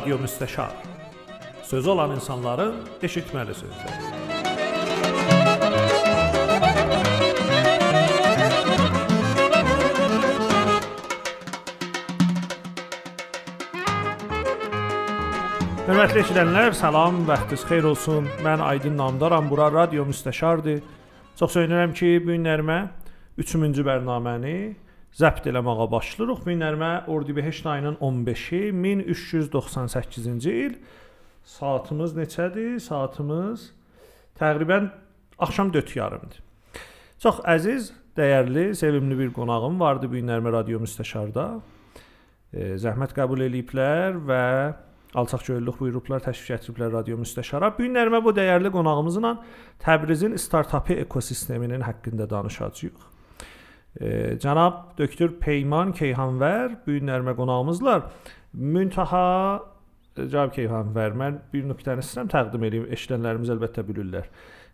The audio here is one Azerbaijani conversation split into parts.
Radio Müstəşar. Sözü olan insanların eşitməli sözləri. Hörmətli eşidənlər, salam, vaxtınız xeyir olsun. Mən Aydın Namdaram, bura Radio Müstəşardır. Çox sevinirəm ki, bu günlərimə 3-cü bərnaməni zəbt eləməyə başlayırıq. Bu günlərimə Ordibehişt ayının 15-i 1398-ci il. Saatımız neçədir? Saatımız təqribən axşam 4:30-dır. Çox əziz, dəyərli, sevimli bir qonağım vardı bu günlərimə Radio Müstəşarda. E, zəhmət qəbul eləyiblər və alçaq gönüllülük buyurublar, təşrif gətiriblər radio müstəşara. Bu günlərimə bu dəyərli qonağımızla Təbrizin startapı ekosisteminin haqqında danışacağıq. E, cənab doktor Peyman Keyhanvər bu günlərimə qonağımızlar. Müntaha cavab Keyhanvər, mən bir nöqtəni istəyirəm təqdim edeyim. Eşidənlərimiz əlbəttə bilirlər.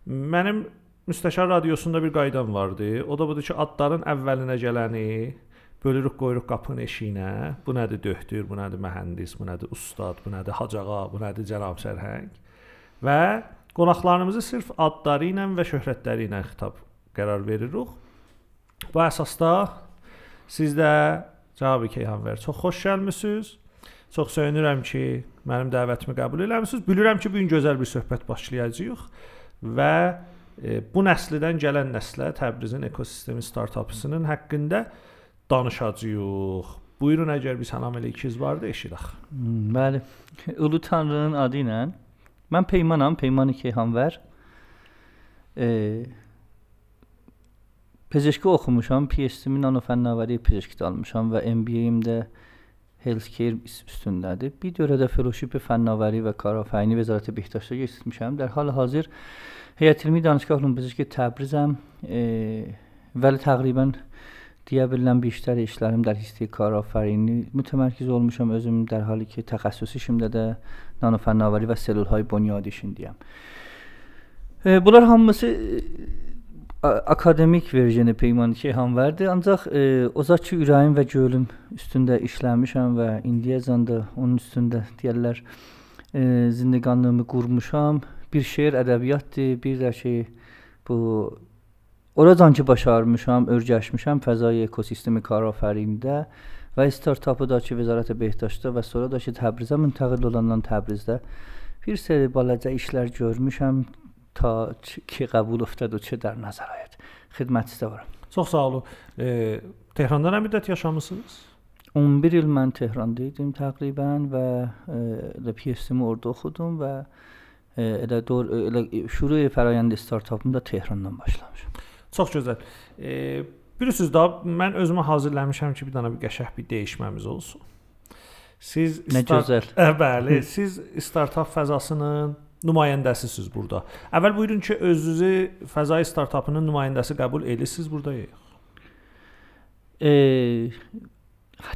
Mənim müstəşar radiosunda bir qaydam vardı. O da budur ki, adların əvvəlinə gələni bölürük qoyuruq qapının eşiyinə. Bu nədir döhtür, bu nədir mühəndis, bu nədir ustad, bu nədir hacağa, bu nədir cənab sərhəng. Və qonaqlarımızı sırf adları ilə və şöhrətləri ilə xitab qərar veririk. Bu əsasda siz də cənab Keyhanvər çox xoş gəlmisiniz. Çox sevinirəm ki, mənim dəvətimi qəbul eləmisiniz. Bilirəm ki, bu gün gözəl bir söhbət başlayacağıq və e, bu nəsildən gələn nəslə Təbrizin ekosistemi startapısının haqqında danışacağıq. Buyurun əgər bir salam əleykiz vardı eşidək. Bəli. Ulu Tanrının adı ilə mən Peymanam, Peyman Keyhanvər. E, Pezeşki oxumuşam, PhD-mi nanofənnavəri pezeşkdə almışam və MBA-im də healthcare üstündədir. Bir dövrədə fellowship fənnavəri və karafəyini Vəzarət Behdaşda keçirmişəm. در حال hazır Heyət ilmi danışgah Ulum Pezeşki Təbrizəm. E, vəli təqribən deyə bilərəm بیشتر işlərim در حوزه کارآفرینی متمرکز olmuşam özüm در حالی ki təxəssüs işimdə də nano fənnavəri və selulhay bunyadi işindəyəm. E, bunlar hamısı akademik versiyonu Peyman Keyhanvərdir. Ancaq e, o zat ki ürəyim və gönlüm üstündə işləmişəm və indiyəcən də onun üstündə deyirlər e, zindiqanlığımı qurmuşam. Bir şeir ədəbiyyatdır, bir də ki bu Oradan ki başarmışam, örgəşmişəm fəzai ekosistemi karafərində və startapı da ki Vəzarət Behdaşda və sonra da ki Təbrizə müntəqil olandan Təbrizdə bir seri balaca işlər görmüşəm ta ki qəbul افتاد ki در nəzər ayət. Xidmətçidə varam. Çox sağ olun. E, Tehrandan nə müddət yaşamısınız? 11 il mən Tehranda idim təqribən və e, elə PhD-mi orada oxudum və e, elə doğru elə şuru fərayənd startapım da Tehrandan başlamışam. Çox gözəl. E, bilirsiniz da mən özümə hazırlamışam ki, bir dənə bir qəşəng bir dəyişməmiz olsun. Siz Nə gözəl. Ə, bəli, siz startap fəzasının nümayəndəsisiz burada. Əvvəl buyurun ki, özünüzü fəzai startapının nümayəndəsi qəbul edirsiniz burada yox? E,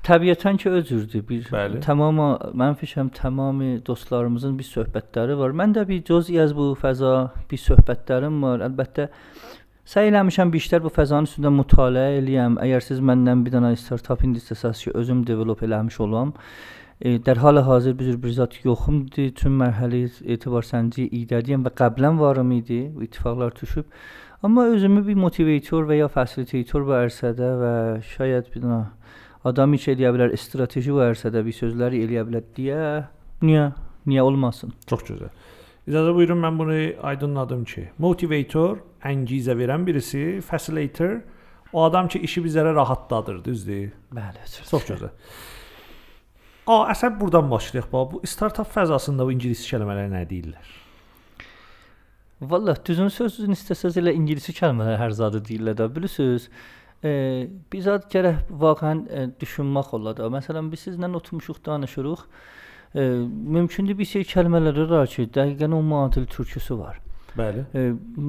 Təbiətən ki özürdü bir. Bəli. Tamamı mən fikrim tamamı dostlarımızın bir söhbətləri var. Mən də bir cüz'i az bu fəza bir söhbətlərim var. Əlbəttə səy eləmişəm işlər bu fəzanın üstündə mütaliə eləyəm. Əgər siz məndən bir dənə startap indisəsiz ki özüm develop eləmiş olam. E, در حال hazır bir bir zat yoxumdur. Tüm mərhələ etibar səncə idədiyəm və qəblən varım idi. Bu ittifaqlar düşüb. Amma özümü bir motivator və ya fasilitator bu ərsədə və şayad bir dənə adam heç eləyə bilər, strateji bu ərsədə bir sözləri eləyə bilər deyə niyə niyə olmasın? Çox gözəl. İcazə buyurun mən bunu aydınladım ki, motivator əngizə verən birisi, facilitator o adam ki işi bizlərə rahatladır, düzdür? Bəli, Çox gözəl. A, əsəb burdan başlayaq. Bax, bu startap fəzasında bu ingilis kəlmələri nə deyirlər? Vallah düzün sözünü istəsəz elə ingilis kəlmələr hər zadı deyirlər də. Bilirsiniz, e, biz zət gərək vaqəən e, düşünmək olar da. Məsələn, biz sizlə oturmuşuq, danışırıq. E, mümkündür bir şey kəlmələri var ki, dəqiqən o müadil türküsü var. Bəli. E,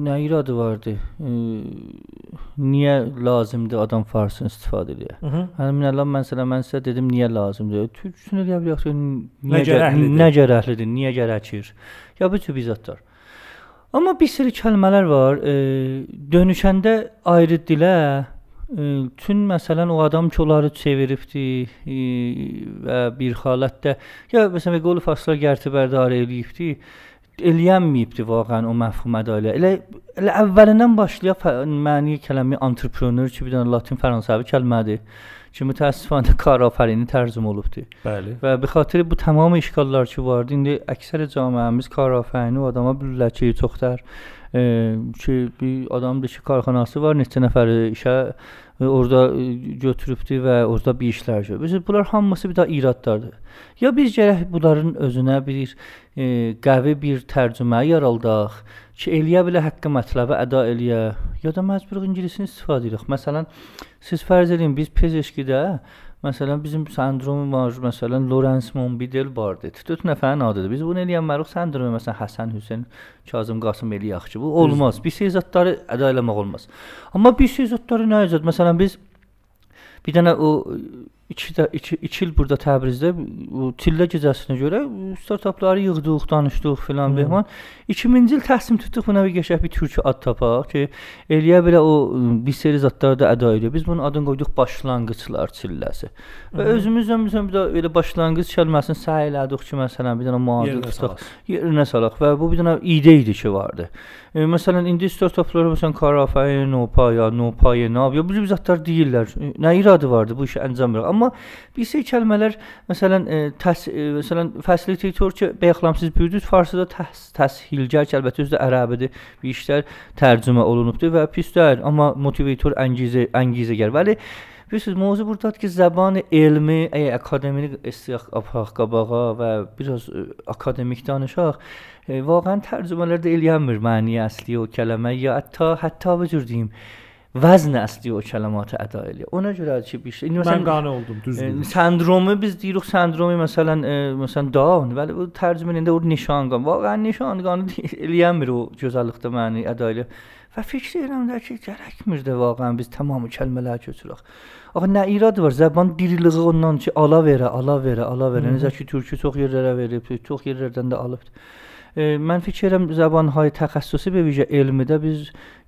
nə iradı vardı? E, niyə lazımdır adam farsını istifadə edə? Həmin əlan məsələn mən sizə dedim niyə lazımdır? Türkçəsini deyə bilərik ki, niyə gərəklidir? Nə gərəklidir? Niyə gərəkir? Ya bu tür bizatlar. Amma bir sürü kəlmələr var. E, dönüşəndə ayrı dilə Tün məsələn o adam ki, onları çeviribdi e, və bir halətdə ya məsələn qolu fasla gərti bərdar eləyibdi eləyənməyibdi vaqəən o məfhum ədaylə. Elə elə əvvəlindən başlayıb məni kəlmə entrepreneur ki, bir dənə latin fransəvi kəlmədir ki, mütəəssifانه karafərini tərcümə olubdu. Bəli. Və bi xatir bu tamam işğallar ki vardı, indi əksər cəmiəmiz karafəni o adama bilirlər ki, çoxdur e, ki bir adamdır ki, karxanası var, neçə nəfər işə orada götürübdü və orada bir işlər görür. Bunlar hamısı bir də iradlardır. Ya biz gərək bunların özünə bir e, qəvi bir tərcümə yaraldaq ki, eləyə bilə haqqı mətləbi əda eləyə, ya da məcbur ingilisini istifadə edirik. Məsələn, siz fərz edin biz pezeşkidə Məsələn bizim sendrom var, məsələn Lorenz Monbidel vardı. 4 nəfərin adıdır. Biz bunu eləyənmərik sendromu məsələn Həsən Hüseyn Kazım Qasım eləyək ki, bu olmaz. Bir şey zətləri əda eləmək olmaz. Amma bir şey zətləri nə əcəb? Məsələn biz bir dənə o 2 də 2 2 il burada Təbrizdə Tillə gecəsinə görə startapları yığdıq, danışdıq filan Behman. 2000-ci il təslim tutduq buna bir qəşəng bir türkü ad tapaq ki, eləyə bilə o bir seri zətləri da əda edir. Biz bunun adını qoyduq başlanğıclar çilləsi. Və özümüzlə məsələn bir də elə başlanğıc kəlməsini səy elədik ki, məsələn bir dənə müadil tutaq, yerinə salaq və bu bir dənə ide idi ki, vardı. E, məsələn indi startaplar məsələn Karafay, Nopaya, Nopaya, Nav, bu zətlər deyirlər. Nə iradı vardı bu işi verir. Amma Amma şey kəlmələr məsələn e, təs e, məsələn fasilitator ki, bəyəxlamsız büyüdüz farsda təs təshilgər əlbəttə özü də ərəbidir. Bir işlər tərcümə olunubdur və pis deyil, amma motivator əngizə əngizəgər. Bəli, Bilirsiniz, mövzu burdadır ki, zəban elmi, əgər akademik istiyaq apaq qabağa və biraz e, akademik danışaq, e, vaqəən tərcümələrdə eləyənmir məni əsli o kəlmə ya hətta hətta bu cür deyim, vəzn əsli o kəlimatı əda eləyir. Ona görə ki, bir şey. Məsələn, mən qane oldum, düzdür. E, sendromu biz deyirik, sendromu məsələn, e, məsələn down, bəli bu tərcüməsində o nişanqan, vaqəən nişanqanı eləyənmir o gözəllikdə məni əda eləyir. Və fikir edirəm də ki, gərəkmir də vaqəən biz tamamı kəlmələr köçürək. Axı nə irad var? Zəban diriliği ondan ki, ala verə, ala verə, ala verə. Necə ki, türkü çox yerlərə verib, çox yerlərdən də alıbdı. E, mən fikir edirəm zəbanhay təxəssüsü bir vicə elmidə biz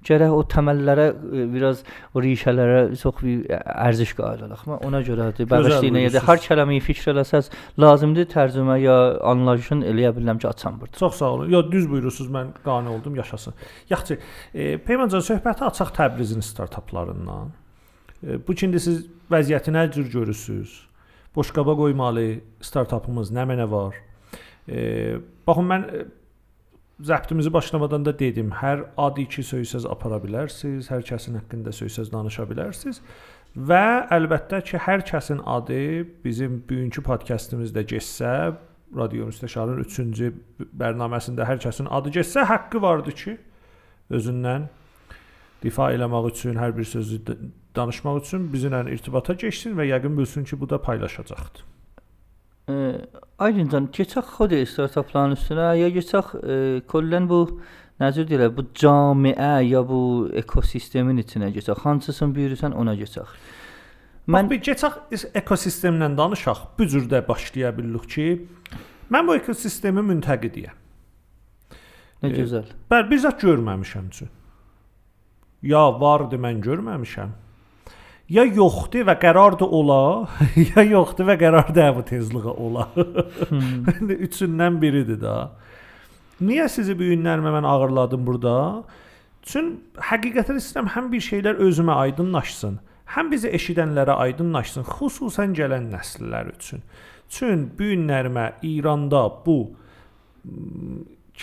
gərək o təməllərə e, biraz o rişələrə çox bir ərziş qayıdalıq. Mən ona görədir. Da hər kəlməyi fikr eləsəz lazımdır tərcümə ya anlayışın eləyə bilirəm ki, açam burada. Çox sağ olun. Yo düz buyurursunuz. Mən qane oldum, yaşasın. Yaxşı. E, Peymancan söhbəti açaq Təbrizin startaplarından. E, bu kində siz vəziyyəti nə cür görürsüz? Boşqaba qoymalı startapımız nə mənə var? E, baxın mən zəbtimizi başlamadan da dedim, hər adi ki söysəz apara bilərsiniz, hər kəsin haqqında söysəz danışa bilərsiniz və əlbəttə ki, hər kəsin adı bizim bugünkü podkastımızda getsə, radio müstəşarının 3-cü bərnaməsində hər kəsin adı getsə, haqqı vardı ki, özündən difa eləmək üçün, hər bir sözü danışmaq üçün bizimlə irtibata keçsin və yəqin bilsin ki, bu da paylaşacaqdır. Aydıncan keçək xod startapların üstünə ya keçək e, kollən bu necə deyirlər bu camiə ya bu ekosistemin içinə keçək. Hansısını buyurursan ona keçək. Mən bir keçək ekosistemdən danışaq. Bu cürdə başlaya bilirik ki, mən bu ekosistemi müntəqidiyəm. Nə gözəl. Bəli, bir zət görməmişəm üçün. Ya vardı mən görməmişəm ya yoxdur və qərardır ola, ya yoxdur və qərardır bu tezliyə ola. Hmm. Üçündən biridir də. Niyə sizi bu günlərmə mən ağırladım burada? Çün həqiqətən istəyirəm həm bir şeylər özümə aydınlaşsın, həm bizi eşidənlərə aydınlaşsın, xüsusən gələn nəsillər üçün. Çün bu günlərmə İranda bu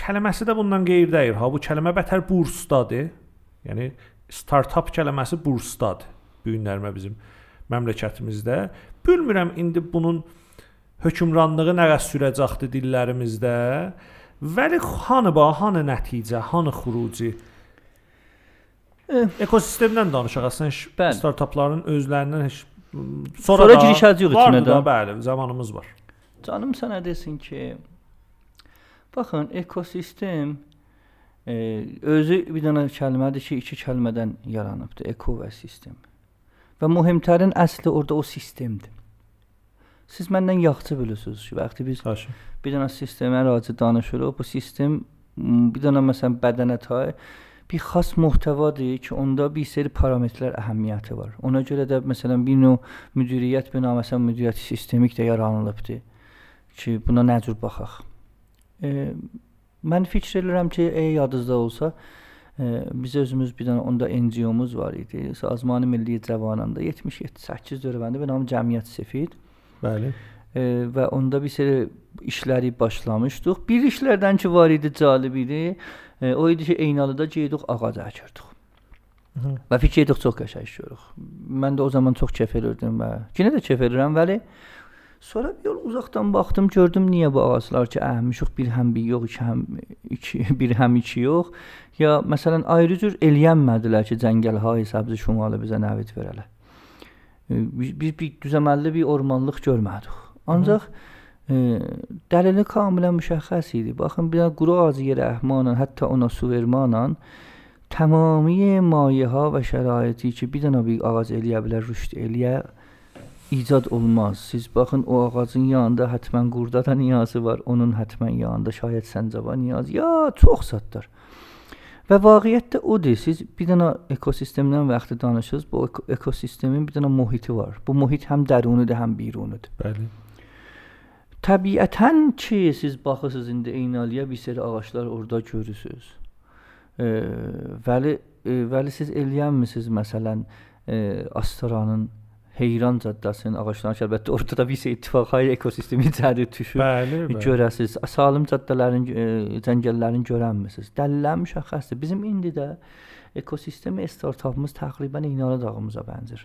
kəlməsi də bundan qeyri deyil. Ha bu kəlmə bətər bursdadır. Yəni startap kəlməsi bursdadır bu günlərimə bizim məmləkətimizdə. Bilmirəm indi bunun hökmranlığı nə qədər sürəcəkdir dillərimizdə. Vəli hanı ba, hanı nəticə, hanı xuruci? Ekosistemdən danışaq əslən startapların özlərindən heç sonra, sonra girişəcəyik içinə də. Bəli, zamanımız var. Canım sənə desin ki, baxın, ekosistem e, özü bir dənə kəlmədir ki, iki kəlmədən yaranıbdır. Eko və sistem. Və mühümtərin əsli orada o sistemdir. Siz məndən yaxşı bilirsiniz ki, vaxtı biz Haşim. bir dənə sistemə raci danışırıq. Bu sistem bir dənə məsələn bədənə tay bir xas muhtəvadır ki, onda bir seri parametrlər əhəmiyyəti var. Ona görə də məsələn bir növ müdiriyyət bina məsələn müdiriyyət sistemik də yaranılıbdır ki, buna nə cür baxaq. E, mən fikir edirəm ki, ey yadınızda olsa, e, biz özümüz bir dənə onda NGO-muz var idi. Sazmanı Milli Cavananda 77-8 dövrəndə bənam Cəmiyyət Sefid. Bəli. E, və onda bir seri işləri başlamışdıq. Bir işlərdən ki var idi, cəlib idi. E, o idi ki, Eynalıda gedirik ağac əkirdik. Və fikir etdik çox qəşəng işləyirik. Mən də o zaman çox keyf edirdim və yenə də keyf edirəm, bəli. Sonra bir yol uzaqdan baxdım, gördüm niyə bu ağaclar ki, əhmişik bir həm bir yox, iki həm iki, bir həm iki yox. Ya məsələn ayrı cür eləyənmədilər ki, Cəngəlhay səbzi şumalı bizə nəvid verələ. Biz, biz bir düzəməlli bir ormanlıq görmədik. Ancaq e, dəlili kamilən müşəxəs idi. Baxın, bir quru ağacı yerə əhmanla, hətta ona su vermanla tamamiy mayeha və şəraiti ki, bir dənə bir ağac eləyə bilər, rüşd eləyə icad olmaz. Siz baxın o ağacın yanında həttəmən qurda da niyazı var, onun həttəmən yanında şayət səncava niyaz. Ya çox satdır. Və vaqiətdə odur. Siz bir dənə ekosistemdən vaxtı danışırsınız. Bu eko ekosistemin bir dənə mühiti var. Bu mühit həm dərunidir, həm birunidir. Bəli. Təbiətən ki, siz baxırsınız indi Eynaliyə bir sürü ağaclar orada görürsüz. E, vəli e, vəli siz eləyənmisiniz məsələn e, Astaranın Heyran caddəsinin ağaclarının ki, əlbəttə orada da bir ittifaq hay ekosistemi cəhdi düşür. Bəli, bəli. Görəsiz. Salim caddələrin, e, cəngəllərin görənmisiniz. Dəlillər müşəxxəsdir. Bizim indi də ekosistemi startapımız təqribən Eynala dağımıza bənzər.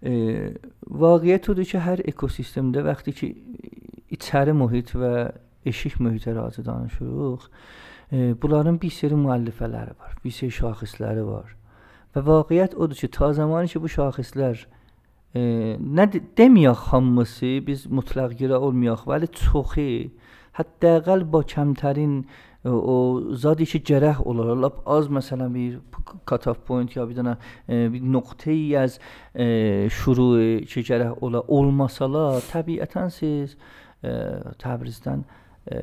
E, vaqiət odur ki, hər ekosistemdə vaxtı ki içəri mühit və eşik mühitə razı danışırıq. E, bunların bir seri müəllifələri var, bir seri şaxisləri var. Və vaqiət odur ki, ta zamanı ki bu şaxislər e, nə de deməyək hamısı, biz mütləq yerə olmayaq, vəli çoxu hətta ba kəmtərin e, o zadi ki gərək olar. Lap az məsələn bir cut off point ya bir dənə e, bir nöqteyi az e, şuru ki gərək ola olmasalar, təbiətən siz e, Təbrizdən e,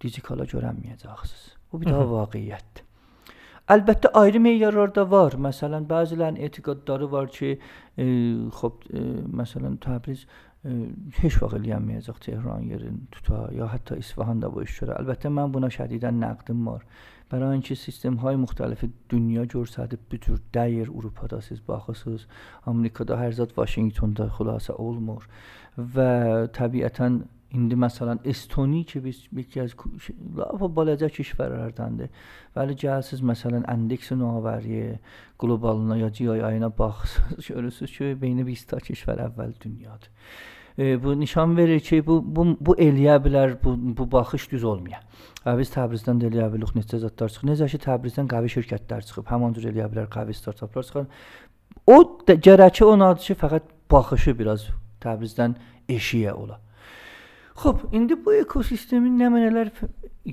digitala görənməyəcəksiniz. Bu bir daha vaqiətdir. Əlbəttə ayrı meyarlar da var. Məsələn, bəzilərin etiqadları var ki, e, xop e, məsələn Təbriz e, heç vaxt eləyənməyəcək Tehran yerini tuta ya hətta İsfahan da bu iş görə. Əlbəttə mən buna şədidən nəqdim var. Bərain ki, sistemهای müxtəlifi dünya görsədib bu cür dəyir Avropada siz baxırsınız, Amerikada hər zət Vaşinqtonda xülasə olmur və təbiətən İndi məsələn Estoniya ki biz az lap balaca kişvərlərdəndir. Bəli gəlsiz məsələn endeks nömrəyə qlobalına ya GI-na baxsınız, görürsüz ki, beyni 20 ta kişvər əvvəl dünyadır. E, bu nişan verir ki, bu bu bu eləyə bilər, bu bu baxış düz olmaya. Və biz Təbrizdən də eləyə bilirik neçə zətlər çıxır. Necə ki Təbrizdən qəvi şirkətlər çıxıb, həmin cür eləyə bilər qəvi startaplar çıxır. O gərəki onadır ki, fəqət baxışı biraz Təbrizdən eşiyə ola. Xoş, indi bu ekosistemin nəmunələr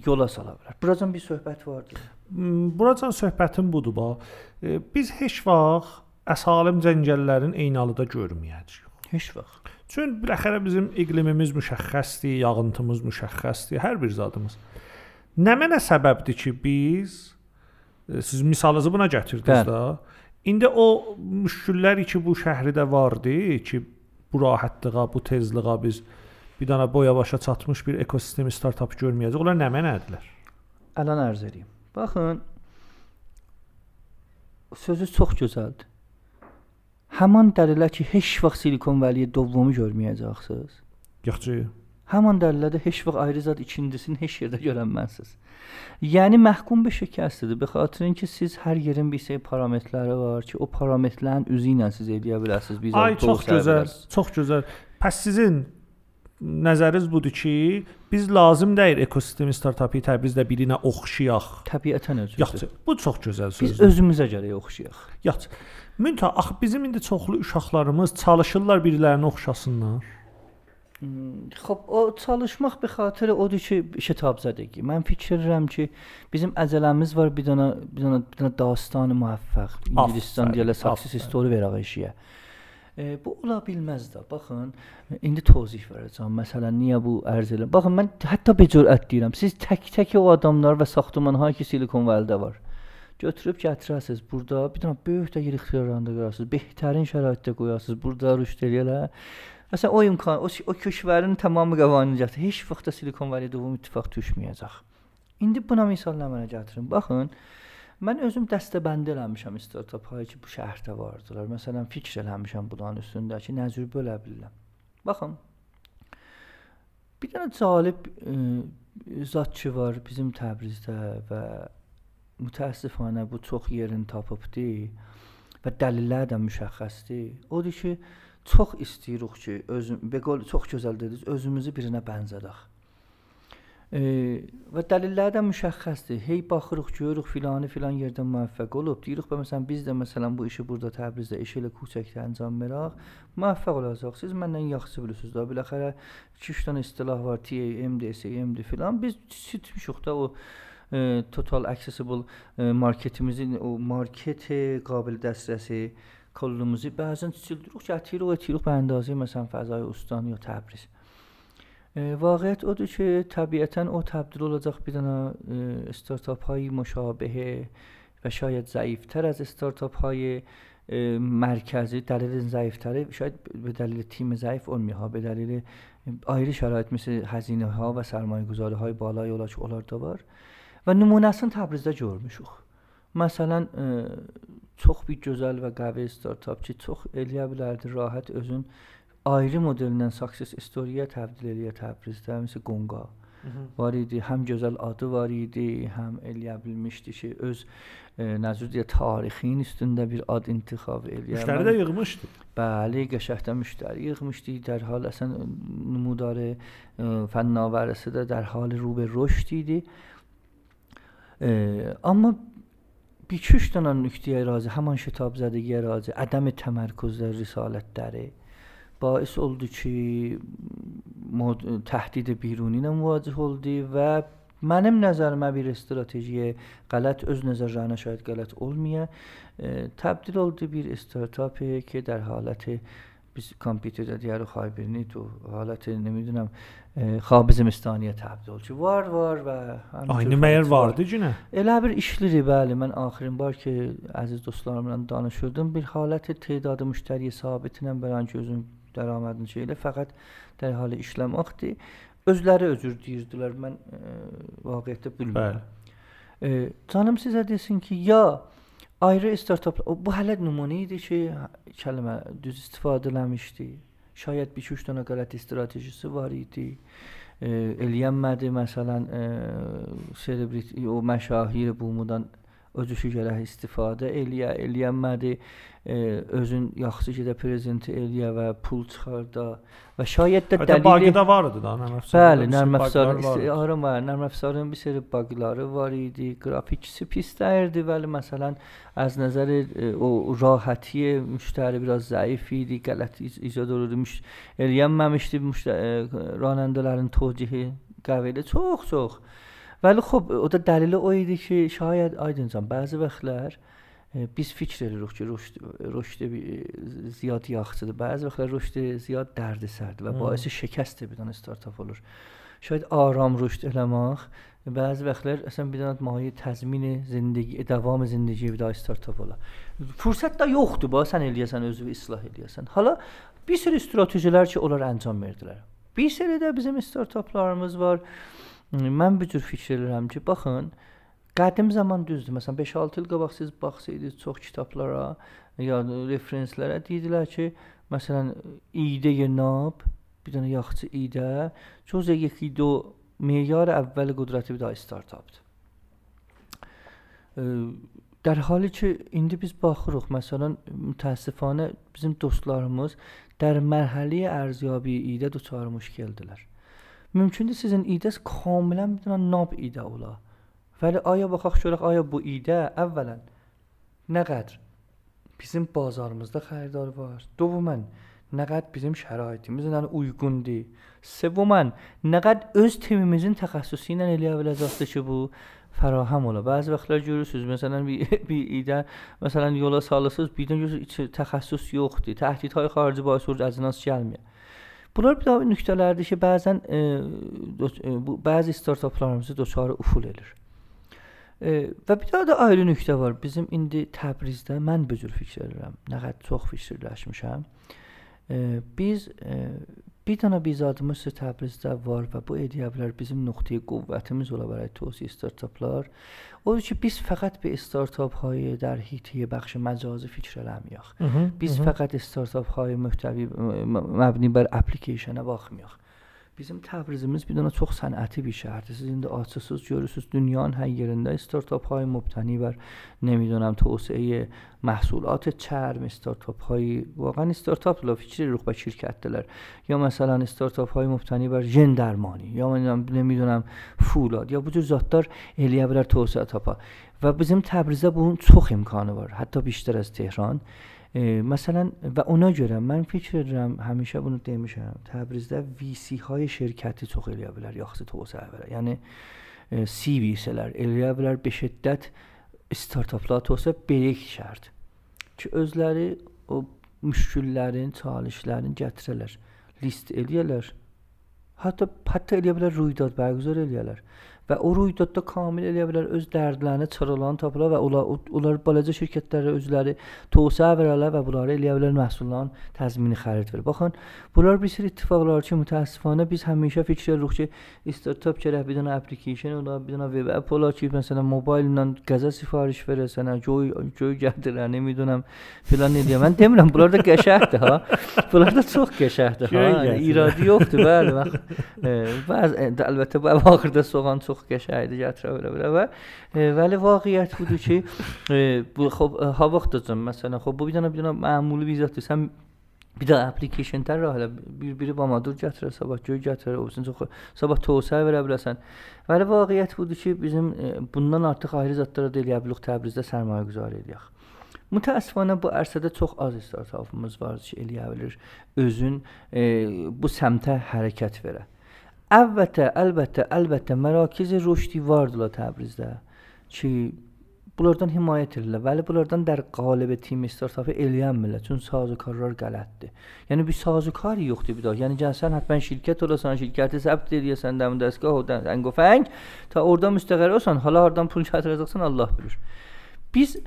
yola sala bilər. Buracan bir söhbət vardı. Hmm, buracan söhbətim budur bax. E, biz heç vaxt əsalim cəngəllərin eynalıda görməyəcəyik. Heç vaxt. Çün biləxərə bizim iqlimimiz müşəxxəsdir, yağıntımız müşəxxəsdir, hər bir zadımız. Nə mənə səbəbdir ki, biz e, siz misalınızı buna gətirdiniz də. İndi o müşküllər ki, bu şəhridə vardı ki, bu rahatlığa, bu tezliyə biz bir dənə boya başa çatmış bir ekosistemi startap görməyəcək. Onlar nə mənədirlər? Əlan ərz edeyim. Baxın, sözü çox gözəldir. Həman dəlillər ki, heç vaxt Silikon Valley dovumu görməyəcəksiniz. Yoxcu. Həman dəlillərdə heç vaxt ayrı zad ikincisini heç yerdə görənməzsiniz. Yəni məhkum bir şikəstdir. Be xatirin ki, siz hər yerin bir sey parametrləri var ki, o parametrlərin üzü ilə siz eləyə bilərsiniz. Biz Ay çox gözəl, çox gözəl. Pəs sizin nəzəriniz budur ki, biz lazım deyil ekosistem startapı Təbrizdə birinə oxşayaq. Təbiətən özü. Yaxşı, bu çox gözəl sözdür. Biz özümüzə görə oxşayaq. Yaxşı. Müntə axı bizim indi çoxlu uşaqlarımız çalışırlar birilərinə oxşasınlar. Hmm, Xoş, o çalışmaq bir xatirə odur ki, şitabzədəki. Mən fikir edirəm ki, bizim əcələmiz var bir dənə bir dənə bir dənə dastanı müvəffəq. İngiliscə deyilə success story verək işə. E, bu ola bilməz də. Baxın, indi tozih verəcəm. Məsələn, niyə bu ərz elə? Baxın, mən hətta becürət deyirəm. Siz tək-tək o adamlar və saxtamanlar ki, Silikon Valleydə var. götürüb gətirəsiz. Burada bir dənə böyük də yer ixtiyarında qoyarsınız. Behtarin şəraitdə qoyarsınız. Burada rüşd eləyələr. Məsələn o imkan, o, o köşərin tamamı qavanıcaqdır. Heç vaxt da Silikon Valley dövlət ittifaq düşməyəcək. İndi buna misal nəmənə gətirin. Baxın, Mən özüm dəstəbənd eləmişəm startapları ki, bu şəhərdə vardılar. Məsələn, fikr eləmişəm bunların üstündə ki, nə cür bölə bilərəm. Baxın. Bir dənə cəlib zat ki var bizim Təbrizdə və mütəəssifanə bu çox yerin tapıbdı və dəlillər də müşəxxəsdir. Odur ki, çox istəyirik ki, özüm beqol çox gözəl dediniz, özümüzü birinə bənzədək. E, və dəlillərdə müşəxxəsdir. Hey baxırıq, görürük filanı filan yerdə müvəffəq olub. Deyirik və məsələn biz də məsələn bu işi burada Təbrizdə, Eşelə Kuçəkdə endiram verək, müvəffəq olacaq. Siz məndən yaxşı bilirsiniz da. Biləxərə 2-3 dənə istilah var, TA, MDS, MD filan. Biz çitmişik də o e, total accessible e, marketimizin o marketi qabil dəstəsi kolumuzu bəzən çildiririk, gətirik, etirik, bəndazı məsələn Fəzai Ustan ya Təbriz. واقعیت او که طبیعتا او تبدیل لازق بیدن استارتاپ های مشابه و شاید ضعیفتر از استارتاپ های مرکزی دلیل ضعیفتره شاید به دلیل تیم ضعیف اون میها به دلیل آیری شرایط مثل هزینه ها و سرمایه گذاره های بالای اولاچ اولار دوار و نمونه اصلا تبریز جور میشوخ. مثلا تخبی جزل و قوه استارتاپ چی؟ تخ الیا بلرد راحت ازون ayrı modellə success story-yə təbdil eləyə Təbrizdə, məsəl Qonqa var idi. Həm gözəl adı var idi, həm eləyə bilmişdi ki, öz e, nəzər deyə tarixin üstündə bir ad intixab eləyə. Müştəri də yığmışdı. Bəli, qəşəngdə müştəri yığmışdı. در حال اصلا نمودار فناورسی də در حال رو به رشد idi. amma bir iki üç dənə nöqtəyə razı, həmin şitab zədəgiyə razı, ədəm təmərküzdə risalətləri Bais oldu ki, təhdid biruni ilə müvaciə oldu və Mənim nəzərimə bir strategiya qələt öz nəzərlərinə şahid qələt olmaya e, təbdil oldu bir startapə ki, der haləti biz kompüterdə digər xabirini tu haləti nəmidirəm e, xabizimistaniyə təbdil oldu ki, var var və aynı məyər vardı günə. Elə bir işləri bəli mən axirin var ki, əziz dostlarımla danışırdım. Bir haləti tədadı müştəriyə sabitinə bəran gözüm dəramədini şey elə fəqət dərhal işləməkdir. Özləri özür deyirdilər. Mən e, vaqiətdə bilmirəm. Bəli. E, canım sizə desin ki, ya ayrı startap bu hələ nümunə idi ki, kəlmə düz istifadə eləmişdi. Şayət 1-2-3 dənə qələt strategiyası var idi e, eləyənmədi. Məsələn, e, serebrit o məşahir bumudan özü gərək istifadə eləyə, eləyənmədi, e, özün yaxşı gedə prezenti eləyə və pul çıxar da və şayət də dəlili Bağda vardı da nərm əfsarı. Bəli, nərm əfsarı arama, nərm əfsarının bir sərə bağları var idi, qrafiksi pis dəyirdi, bəli məsələn az nəzər e, o rahətiyə müştəri biraz zəif idi, qələt icad olurdu, eləyənməmişdi müştəri e, ranəndələrin tövcihi qəvəli çox-çox. E, Vəli xop, o da dəlili o idi ki, şayad aydıncan bəzi vaxtlar e, biz fikr edirik ki, Rüşd Rüşd e, ziyad yaxçıdır. Bəzi vaxtlar Rüşd ziyad dərdisərdir və hmm. baisi şikəst bir dənə startap olur. Şayad aram Rüşd eləmək bəzi vaxtlar əsən bir dənə maye təzmini zindagi e, davam zindagi bir daha startap ola. Fürsət də yoxdur, bax sən eləyəsən özünü islah eləyəsən. Hala bir sürü stratejilər ki, onlar ancam verdilər. Bir sürü də bizim startaplarımız var. Mən bu cür fikirlərim ki, baxın, qədim zaman düzdür. Məsələn 5-6 il qabaq siz baxsaydınız çox kitablara, ya referenslərə deyirdilər ki, məsələn idə yenab, bir dənə yaxçı idə, çox zəyyəki do meyar əvvəl qudrəti bir daha startapdır. Dər halı ki, indi biz baxırıq, məsələn, təəssüfənə bizim dostlarımız dər mərhələyə ərzyabi idə doçar olmuş gəldilər. Mümkündür sizin idəniz kamilən bir dənə nab idə ola. Vəli aya baxaq görək aya bu idə əvvələn nə qədər bizim bazarımızda xəriddar var. Dövmən nə qədər bizim şəraitimizlə yəni uyğundur. Sevumən nə qədər öz timimizin təxəssüsü ilə eləyə biləcəkdir ki, bu fərahəm ola. Bəzi vaxtlar görürsüz, məsələn bir, bir idə, məsələn yola salırsınız, birdən görürsüz təxəssüs yoxdur. Təhdidlər xarici baş olur, əcnas gəlmir. Bunlar bir daha nöqtələrdir ki, bəzən e, e, bu bəzi startaplarımızı doçarı uful edir. E, və bir daha da ayrı nöqtə var. Bizim indi Təbrizdə mən bu cür fikir edirəm. Nə qədər çox fikirləşmişəm. E, biz e, bir dənə bizadımız Təbrizdə var və bu edə bilər bizim nöqteyi qüvvətimiz ola bilər توسعه startuplar. Odur ki biz fəqət bir های در حیطه بخش مجازی فکر eləməyək. Biz fəqət startup های محتوی مبنی بر اپلیکیشنə baxmayaq. Bizim Təbrizimiz bir dənə çox sənəti bir şəhərdir. Siz indi açırsınız, görürsüz dünyanın hər yerində startap های مبتنی بر نمی‌دونم توسعه محصولات چرم استارتاپ های واقعا استارتاپ لا فکر روح به شرکتler یا مثلا استارتاپ های مبتنی بر ژن درمانی یا نمی‌دونم فولاد یا cür zatlar eləyə bilər توسعه tapa və bizim Təbrizdə bunun çox imkanı var. Hətta بیشتر از تهران مثلا و ona görə mən fikir edirəm, həmişə bunu demişəm. Təbrizdə VC های şirkəti çox eləyə bilər, yaxşı توسعه bilər. Yəni CVC-lər eləyə bilər be şiddət startaplar توسعه bir şərt ki, özləri o müşküllərin, çalışların gətirərlər, list eləyərlər. Hətta hətta eləyə bilər ruydad bərgüzar eləyərlər. və o ruhiyyatda kamil eləyə bilər öz dərdlərini, çaralarını tapılar və onlar, onlar balaca şirkətlərə özləri tövsiyə verərlər və bunları eləyə bilər məhsulların təzmini xərit verir. Baxın, bunlar bir sürü ittifaqlar ki, mütəəssifanə biz həmişə fikir edirik ki, startup gərək bir dənə application ola, bir dənə web app ola ki, məsələn, mobil ilə qəza sifariş verəsən, hə, göy göy gətirən, bilmirəm, filan edirəm. Mən demirəm, bunlar da qəşəngdir ha. Bunlar da çox qəşəngdir ha. İradi yoxdur, bəli. Bəzi əlbəttə bu axırda soğan çox çox qəşəngdir, gətirə belə belə və e, bəli vaqiət budur ki, e, bu xop ha vaxtacam məsələn, xop bu bir dənə bir dənə məmuli bir zətdir. Sən bir də application-lər hələ bir-biri bamadır gətirə sabah göy gətirə olsun çox sabah tövsiyə verə biləsən. Bəli vaqiət budur ki, bizim e, bundan artıq ayrı zətlərə də eləyə bilərik Təbrizdə sərmayə güzar edək. Mütəəssifanə bu ərsədə çox az startapımız var ki, eləyə bilir özün e, bu səmtə hərəkət verə. البته البته البته مراکز رشدی وارد لا تبریز ده چی بلردن حمایت ایلا ولی بلردن در قالب تیم استارتاپ ایلی هم ملد چون سازوکار را گلد ده یعنی بی سازوکاری یخده بیدار یعنی جنسان حتما شرکت تولا سان شرکت سبت دیر یا دم دستگاه و دنگ و فنگ تا اردام مستقر سان حالا اردام پول چطر از الله بروش بیز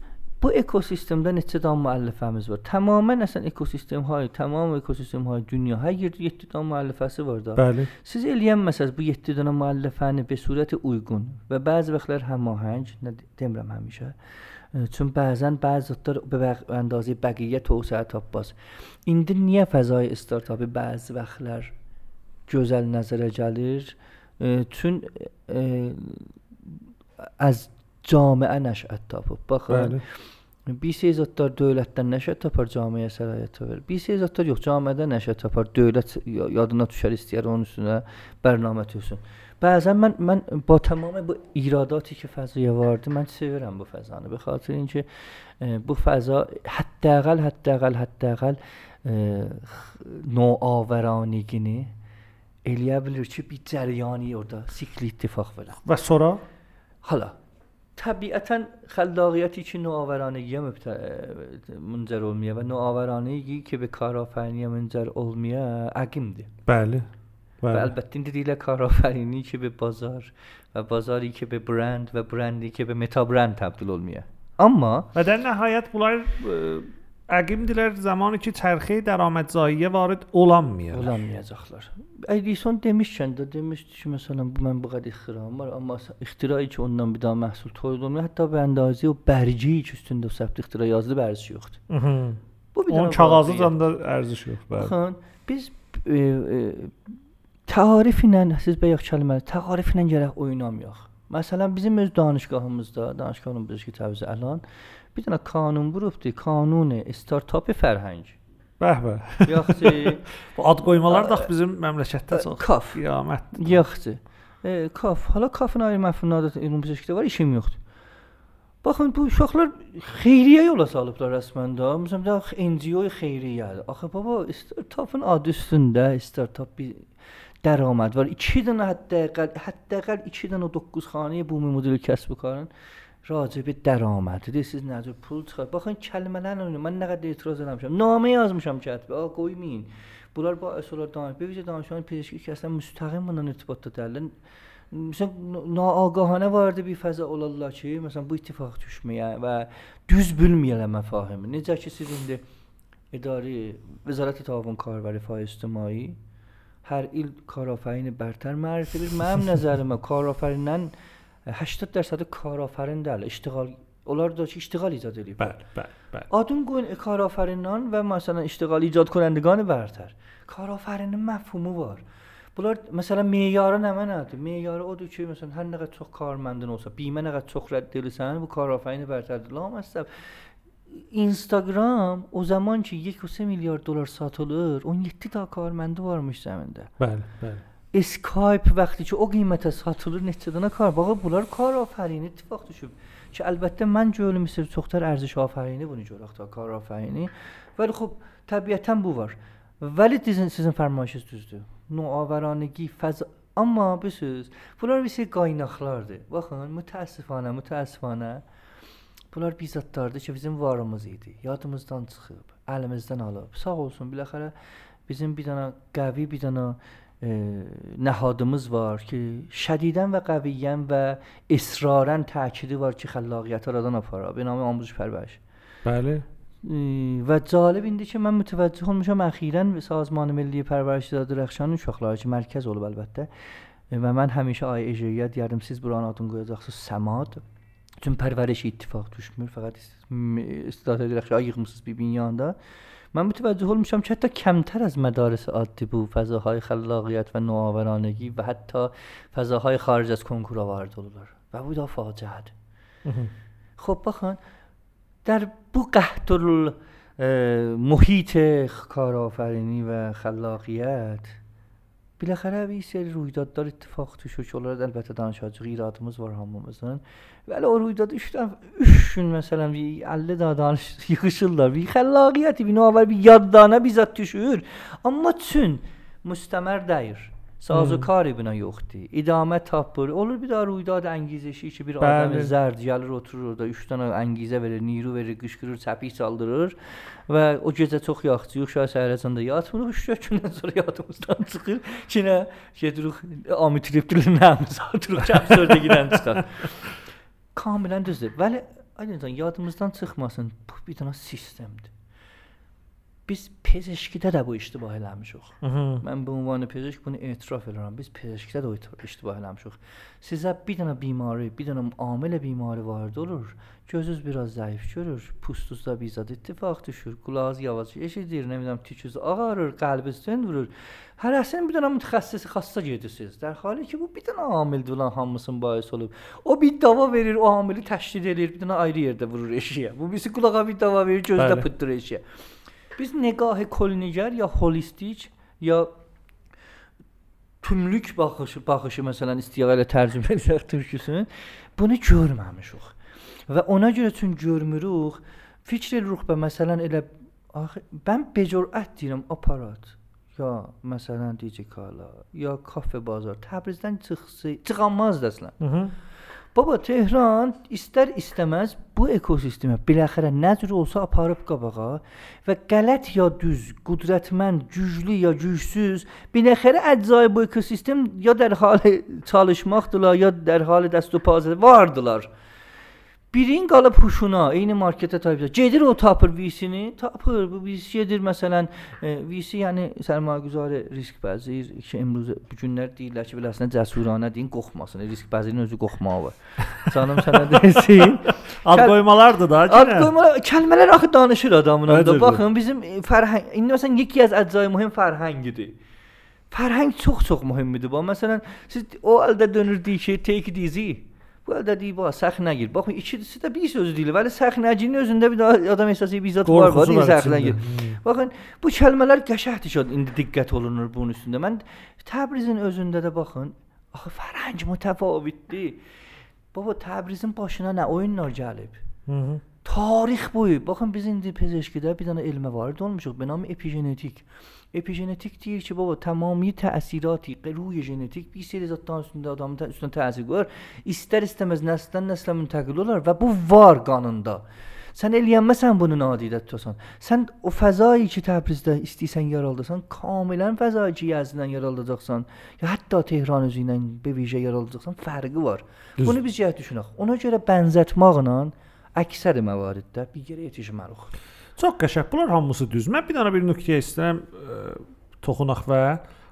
با اکوسیستم دن اتدام مؤلفه همز بار تماما اصلا اکوسیستم های تمام اکوسیستم های دنیا ها گرد یه اتدام مؤلفه هست بار دار بله سیز الیم مثلا بو یه اتدام مؤلفه به صورت اویگون و بعض وقت لر همه هنج دمرم همیشه چون بعضا بعض دار به اندازه بقیه توسعه تاب باز این دن نیه فضای استارتابی بعض وقت لر جزل نظره جلیر چون از جامعه نشأت تا بخیر بله. بیسی زدتر دولت در نشد تا پر جامعه سرایت تاور بیسی زدتر یک جامعه در نشد تا پر دولت یادنا تو شریستی رو اونسون برنامه توسون بعضا من, من با تمام با ایراداتی که فضا وارده من سیورم با فضانه. به خاطر اینکه با فضا حداقل حداقل حداقل نوآورانیگینه الیا بلیر چه بی جریانی ارده سیکلی اتفاق بله و سرا؟ حالا طبیعتا خلاقیتی که نوآورانگی منجر olmuyor و نوآورانگی که به کارآفرینی منجر olmuyor عقیمdir. بله. و البته این دیل کارآفرینی که به بازار و بازاری که به برند و برندی که به متا برند تبدیل olmuyor. Amma və də nəhayət bunlar əqimdilər zamanı ki çərxi dərəmətzayiyə varid olanmıyor. Olanmayacaqlar. Edison demişkən də demişdi ki, məsələn bu mən bu qədər ixtiram var, amma ixtirayı ki ondan bir daha məhsul tolid olmuyor. Hətta bu əndazə o bərciyi ki üstündə o səbt ixtira yazılıb ərziş yoxdur. Mhm. Bu bir Onun kağızı da ərziş yox. Bəli. Baxın, biz e, e, tarif ilə siz bayaq kəlmələr, tarif ilə gərək oynamayaq. Məsələn bizim öz danışqahımızda, danışqahımız ki, təvzi əlan bir dənə qanun vurubdu, qanun startap fərhəng. Bəh bəh. Yaxşı. Bu ad qoymalar da bizim məmləkətdə çox kaf qiyamətdir. Yaxşı. E, kaf. Hala kafın ayrı ümumi şəkildə var, işim yoxdur. Baxın bu uşaqlar xeyriyyə yola salıblar rəsmən də. Məsələn də NGO xeyriyyə. Axı baba startupın adı üstündə startup bir dərəməd var. 2 dənə hətta hətta 2 dənə 9 xanəyə bu model kəsb karın راجع به درآمد. از نظر پول چقدر بخواین کلمه ننونه من نقد اعتراض نمیشم نامه یاز میشم چت به آقا مین بولار با اصول دانش ببینید دانشان پزشکی که اصلا مستقیم منان ارتباط دادن مثلا ناآگاهانه وارد bir چی؟ مثلا بو اتفاق bu ittifaq و دوز düz bilməyələ məfahimi. Necə ki siz indi اداری وزارت تعاون کاربری فای اجتماعی. هر ایل کارآفرین برتر معرفی بیر من نظر ما کارافرینن 80 درصد کارآفرین در اشتغال. اولار داشت اشتغال ایجاد داری بله بله, بله. آدم گوین کارآفرینان و مثلا اشتغال ایجاد کنندگان برتر. کارآفرین مفهومو بار bular masalan me'yori nima چی مثلا هر masalan تو کارمندن اوسا بیمه bo'lsa تو naqa دلسن derasan کارآفرین برتر. bartardi است. اینستاگرام او زمان که یک و سه میلیارد دلار ساتولر. اون یکتی تا کارمنده وارمش زمینده بله بله. Bəli. Skype vəxti ki o qiymətə satılır, neçə dənə kar. Bax bunlar kar afərini ittifaq düşüb. Ki əlbəttə mən görüm Misir çoxlar ərziş afərini bunu görək ta kar afərini. Vəli xub təbiətən bu var. Vəli sizin sizin fərmayışınız düzdür. Noavəranəgi fəz amma bilirsiniz, bunlar bir şey qaynaqlardır. Baxın, mütəəssifanə, mütəəssifanə bunlar bizatlardır ki, bizim varımız idi. Yadımızdan çıxıb, əlimizdən alıb. Sağ olsun, biləxərə bizim bir dənə qəvi, bir dənə نهادımız var که شدیدن و قویین و اصرارا تأکیدی وار که خلاقیت ها دان افارا به نام آموزش پرورش. بله. و جالب اینده که من متوجه هم میشم اخیرا به سازمان ملی پرورش داد درخشان شخلاج مرکز اولو البته. و من همیشه آی اجریت یاردم سیز بران آدون گویداخسو سماد. چون پرورش اتفاق توش میر فقط استعداد درخشان yığmışsınız bir binyanın da. من متوجه حال میشم که حتی کمتر از مدارس عادی بود فضاهای خلاقیت و نوآورانگی و حتی فضاهای خارج از کنکور آورد و بودا فاجعه خب بخوان در بو قهتل محیط کارآفرینی و خلاقیت Biləxərə bir seri ruhidadlar ittifaq düşür ki, onlara da əlbəttə danışacağıq, iradımız var hamımızın. Bəli, o ruhidad 3 dəfə 3 gün məsələn 50 daha danış yığışırlar. Bir xəllaqiyyət, bir navər, bir yaddana bizat düşür. Amma çün müstəmər dəyir. Sazokari buna yoxdur. İdamə tapır. Olur bir daha ruydad əngizəşi ki, bir adam zərd gəlir oturur orada 3 dənə əngizə verir, niru verir, qışqırır, çəpik çaldırır və o gecə çox yaxşı yox şəhər səhərəcən də yatmırıq. 3 gündən sonra yadımızdan çıxır. Kinə gedirik amitriptilin nəmiz atırıq, kəpsördə gedən çıxar. Kamilən düzdür. Bəli, aydıncan yadımızdan çıxmasın. Bu bir dənə sistemdir. Biz pezişkidə də bu iştibah eləmişik. Mən bu ünvanı pezişk bunu etiraf edirəm. Biz pezişkidə də o iştibah eləmişik. Sizə bir dənə bimari, bir dənə amilə bimari vardı olur. Gözünüz biraz zəif görür, pustunuzda bizad ittifaq düşür, qulağınız yavaş eşidir, nə bilim tükünüz ağarır, qəlbiniz vurur. Hərəsinin bir dənə mütəxəssis xassa gedirsiniz. Dər hali ki, bu bir dənə amildir olan hamısının bahis olub. O bir dava verir, o amili təşkil edir, bir dənə ayrı yerdə vurur eşiyə. Bu birisi qulağa bir dava verir, gözdə pıtdır eşiyə. Biz nigah kolniger ya holistik ya tümlük baxışı, baxışı məsələn istiyağı ilə tərcümə etsək türküsünü bunu görməmişik. Və ona görə üçün görmürük, fikr edirik və məsələn elə axı mən becürət deyirəm aparat ya məsələn DJ Kala ya kafe bazar Təbrizdən çıxsı çıxanmaz əslən. Mhm. Baba Tehran istər istəməz bu ekosistemə biləxərə nə cür olsa aparıb qabağa və qələt ya düz, qudrətmən, güclü ya gücsüz, biləxərə əczayi bu ekosistem ya dərhal çalışmaqdılar, ya dərhal dəstupazə vardılar. Birin qalıb huşuna, eyni marketə tabi. Gedir o tapır VC-ni, tapır. Bu VC gedir məsələn, e, VC yəni sərmayəgüzarı risk bəzir ki, imruz bu günlər deyirlər ki, biləsinə cəsuranə deyin, qorxmasın. Risk bəzirinin özü qorxmağı var. Canım sənə desin. Ad qoymalardır da. Ad qoymalar, kəlmələr axı danışır adamın orada. Baxın, bizim fərhəng, indi məsələn yeki az əczayi mühüm fərhəngidir. Fərhəng çox-çox mühümdür. Bax, məsələn, siz o əldə dönürdük ki, take it easy. ولی دادی با سخت نگیر. با خب چی سه تا 20 روز دیله ولی سخت نجینی از اون دید آدم احساسی بیزات بار بار این سخت نگیر. با خب بو کلمالر گشهتی شد این دقت اولونر بون üstünde من تبریزن از اون دید با خب. آخه فرنج متفاوتی بابا تبریزن باشنا نه اون نار جالب تاریخ بوی. با خب بزین دید پزشکی دار بیدان علم وارد دون می‌شود به نام اپیژنتیک. Epigenetik deyir ki, baba tamami təsiraتی ruhi genetik bir seri zatların üstündə adamın üstünə təsir qoyur. İstər istəməz nəsildən nəslə müntəqil olar və bu var qanında. Sən eləyənməsən bunu nadidət tutan. Sən o fəzayı ki Təbrizdə istəyirsən yaraldasan, kamilən fəzayı ki Yəzdidən yaraldacaqsan, ya hətta Tehran özü ilə bir vicə yaraldacaqsan, fərqi var. Düz. Bunu biz cəhət düşünək. Ona görə bənzətməklə əksər məvariddə bir yerə yetişmərik. Çox qəşəng. Bunlar hamısı düz. Mən bir dənə bir nöqtəyə istəyirəm ə, toxunaq və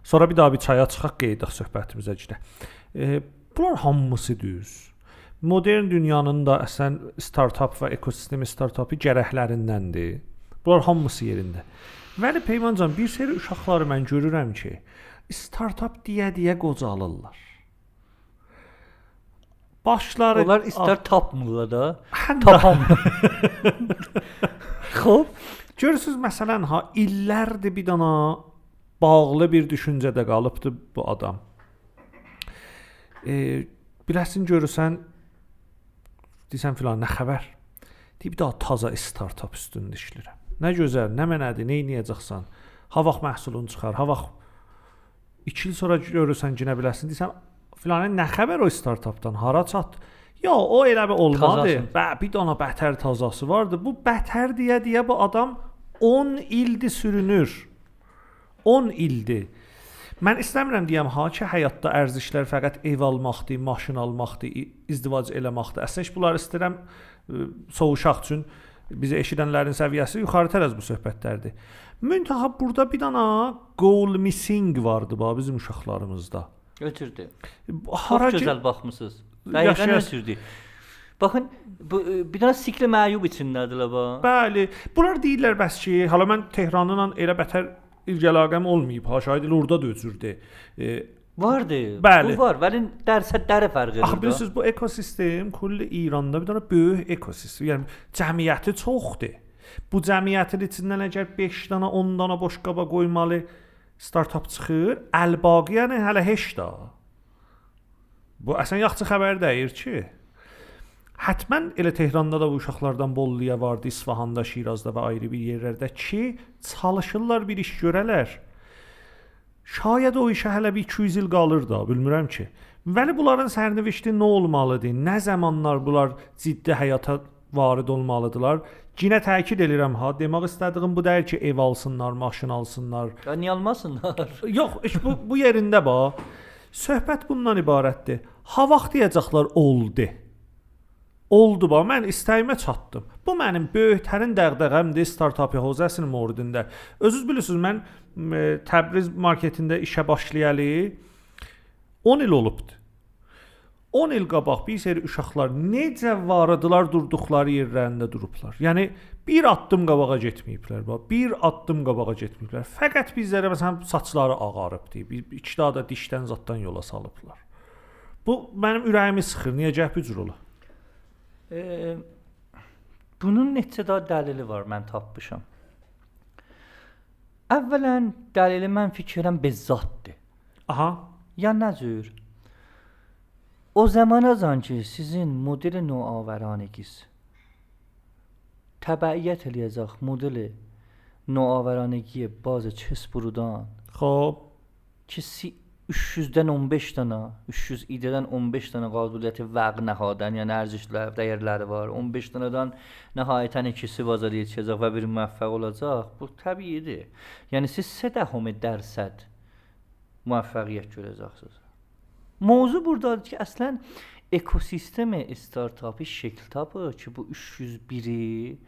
sonra bir daha bir çaya çıxaq qeydaq söhbətimizə girə. E, bunlar hamısı düz. Modern dünyanın da əslən startap və ekosistemi startapı gərəklərindəndir. Bunlar hamısı yerində. Vəli Peymancan bir seri uşaqları mən görürəm ki, startap deyə-deyə qocalırlar. Başları Onlar istər tapmırlar da, də- tapam. Xoş. Görürsüz məsələn ha illərdir bir dana bağlı bir düşüncədə qalıbdı bu adam. E, biləsin görürsən desən filan nə xəbər? Deyib daha taza startap üstündə işləyirəm. Nə gözəl, nə mənədir, nə edəcəksən? Ha vaxt məhsulun çıxar, ha vaxt 2 il sonra görürsən ginə biləsən, desən filanə nə xəbər o startapdan, hara çatdı? Ya o elə bir olmadı. Bə bir dana bətər tazası vardı. Bu bətər deyə deyə bu adam 10 ildir sürünür. 10 ildir. Mən istəmirəm deyəm ha ki, həyatda ərzişlər fəqət ev almaqdır, maşın almaqdır, izdivac eləməkdir. Əslində heç bunları istəyirəm soğuşaq üçün bizi eşidənlərin səviyyəsi yuxarı tərəz bu söhbətlərdir. Müntəha burada bir dana goal missing vardı ba bizim uşaqlarımızda. Götürdü. Hara Çox gözəl baxmısınız. Dəqiqən ötürdü. Baxın, bu e, bir dənə sikli məyub içindədirlər ba. Bəli. Bunlar deyirlər bəs ki, hala mən Tehranla elə bətər ilgəlaqəm olmayıb. Ha şahid elə orada da özürdü. E, Vardı. Bəli. Bu var, vəli dərsətləri fərqlidir. Axı bilirsiniz bu ekosistem kulli İranda bir dənə böyük ekosistem. Yəni cəmiyyəti çoxdur. Bu cəmiyyətin içindən əgər 5 dənə, 10 dənə boş qaba qoymalı startap çıxır, əlbaqi yəni hələ heç də. Bu əsən yaxşı xəbər deyir ki, Hətmən elə Tehranda da bu uşaqlardan Bolluya vardı, İsfahanda, Şirazda və ayrı bir yerlərdə ki, çalışırlar bir iş görələr. Şayad o işə hələ bir 200 il qalır da, bilmirəm ki. Vəli bunların sərnişti nə olmalıdır? Nə zamanlar bunlar ciddi həyata varid olmalıdılar? Yenə təkid edirəm ha, demək istədiyim bu deyil ki, ev alsınlar, maşın alsınlar. Ya niyə almasınlar? Yox, iş bu bu yerində bax. Söhbət bundan ibarətdir. Ha vaxt deyəcəklər oldu. Oldu ba, mən istəyimə çatdım. Bu mənim böyüklərin dəğdəğəmdir startap hozəsinin mövridində. Özünüz bilirsiniz, mən Təbriz marketində işə başlayalı 10 il olubdu. 10 il qabaq bir seri uşaqlar necə varıdılar durduqları yerlərində durublar. Yəni bir addım qabağa getməyiblər. Bax, bir addım qabağa getməyiblər. Fəqət bizlərə məsələn saçları ağarıbdı. Bir iki daha da dişdən zaddan yola salıblar. Bu mənim ürəyimi sıxır. Niyə cəhbi cür ola? E, bunun neçə daha dəlili var mən tapmışam. Əvvələn dəlili mən fikirəm bezzatdır. Aha. Ya nə cür? O zamanacan ki, sizin modeli noavəranəgiz təbəiyyət eləyəcək modeli noavəranəgiyə bazı çesburudan Xoş. ki si 300-dən 15 dənə, 300 idədən 15 dənə qabiliyyəti vəq nəhadən, yəni ərzişlər, dəyərləri var. 15 dənədən nəhayətən ikisi bazara yetişəcək və biri müvəffəq olacaq. Bu təbiidir. Yəni siz 3 dərsən müvəffəqiyyət görəcəksiniz. Mövzu burdadır ki, əslən ekosistemi startapı şəkil tapır ki, bu 301-i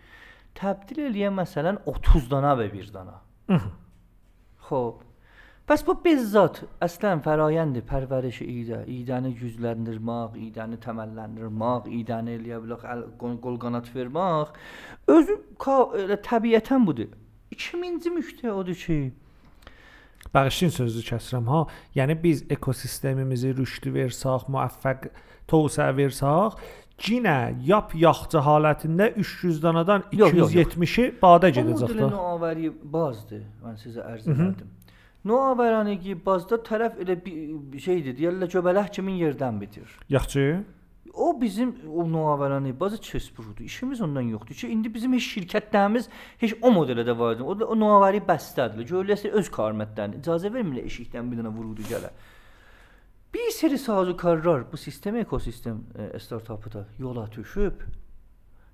təbdil eləyə məsələn 30 dana və 1 dana. Xoş. Bəs bu bizzat əslən fərayəndi pərvərişi idə, idəni gücləndirmək, idəni təməlləndirmək, idəni eləyə bilək əl- qol qol qanat vermək özü elə təbiətən budur. İkinci nöqtə odur ki, Bağışlayın sözü kəsirəm ha. Yəni biz ekosistemimizi rüşd versək, müvəffəq tövsiyə versək, cinə yap yaxçı halətində 300 danadan Yox, yox, yox. 270-i badə gedəcək də. noavəri bazdır. Mən sizə ərz etdim. Noavəranəgi bazda tərəf elə bir bir şeydir. Deyirlər göbələk kimin yerdən bitir. Yaxşı? O bizim o noavərani bazı çesburudur. İşimiz ondan yoxdur ki, indi bizim heç şirkətlərimiz heç o modelə də var idi. O da o noavari bəstədir. Görüləsə öz karmətlərini icazə vermirlər eşikdən bir dənə vurudu gələ. Bir seri sazükarlar bu sistem ekosistem e, startapı da yola düşüb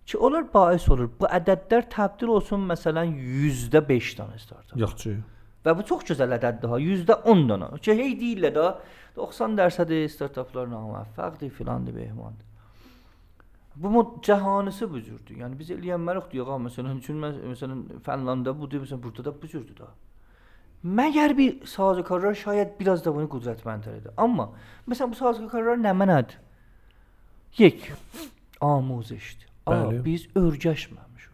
ki onlar bais olur. Bu ədədlər təbdil olsun məsələn %5 dənə startap. Yoxçu. Və bu çox gözəl ədəddir ha. %10 dənə. Ki hey deyirlər də 90% startaplar naməvəffəqdir filandır behmandır. Bu mod cəhanisi bu cürdür. Yəni biz eləyənmərik deyə ha məsələn üçün mən məsələn Fənlanda budur, məsələn burada da bu cürdür da. Məgər bir sazəkarlar şayət biraz da bunu qüdrətmənddir. Amma məsələn bu sazəkarlar nə mənadır? Yek amuzişdir. Bəli. biz örgəşməmişik.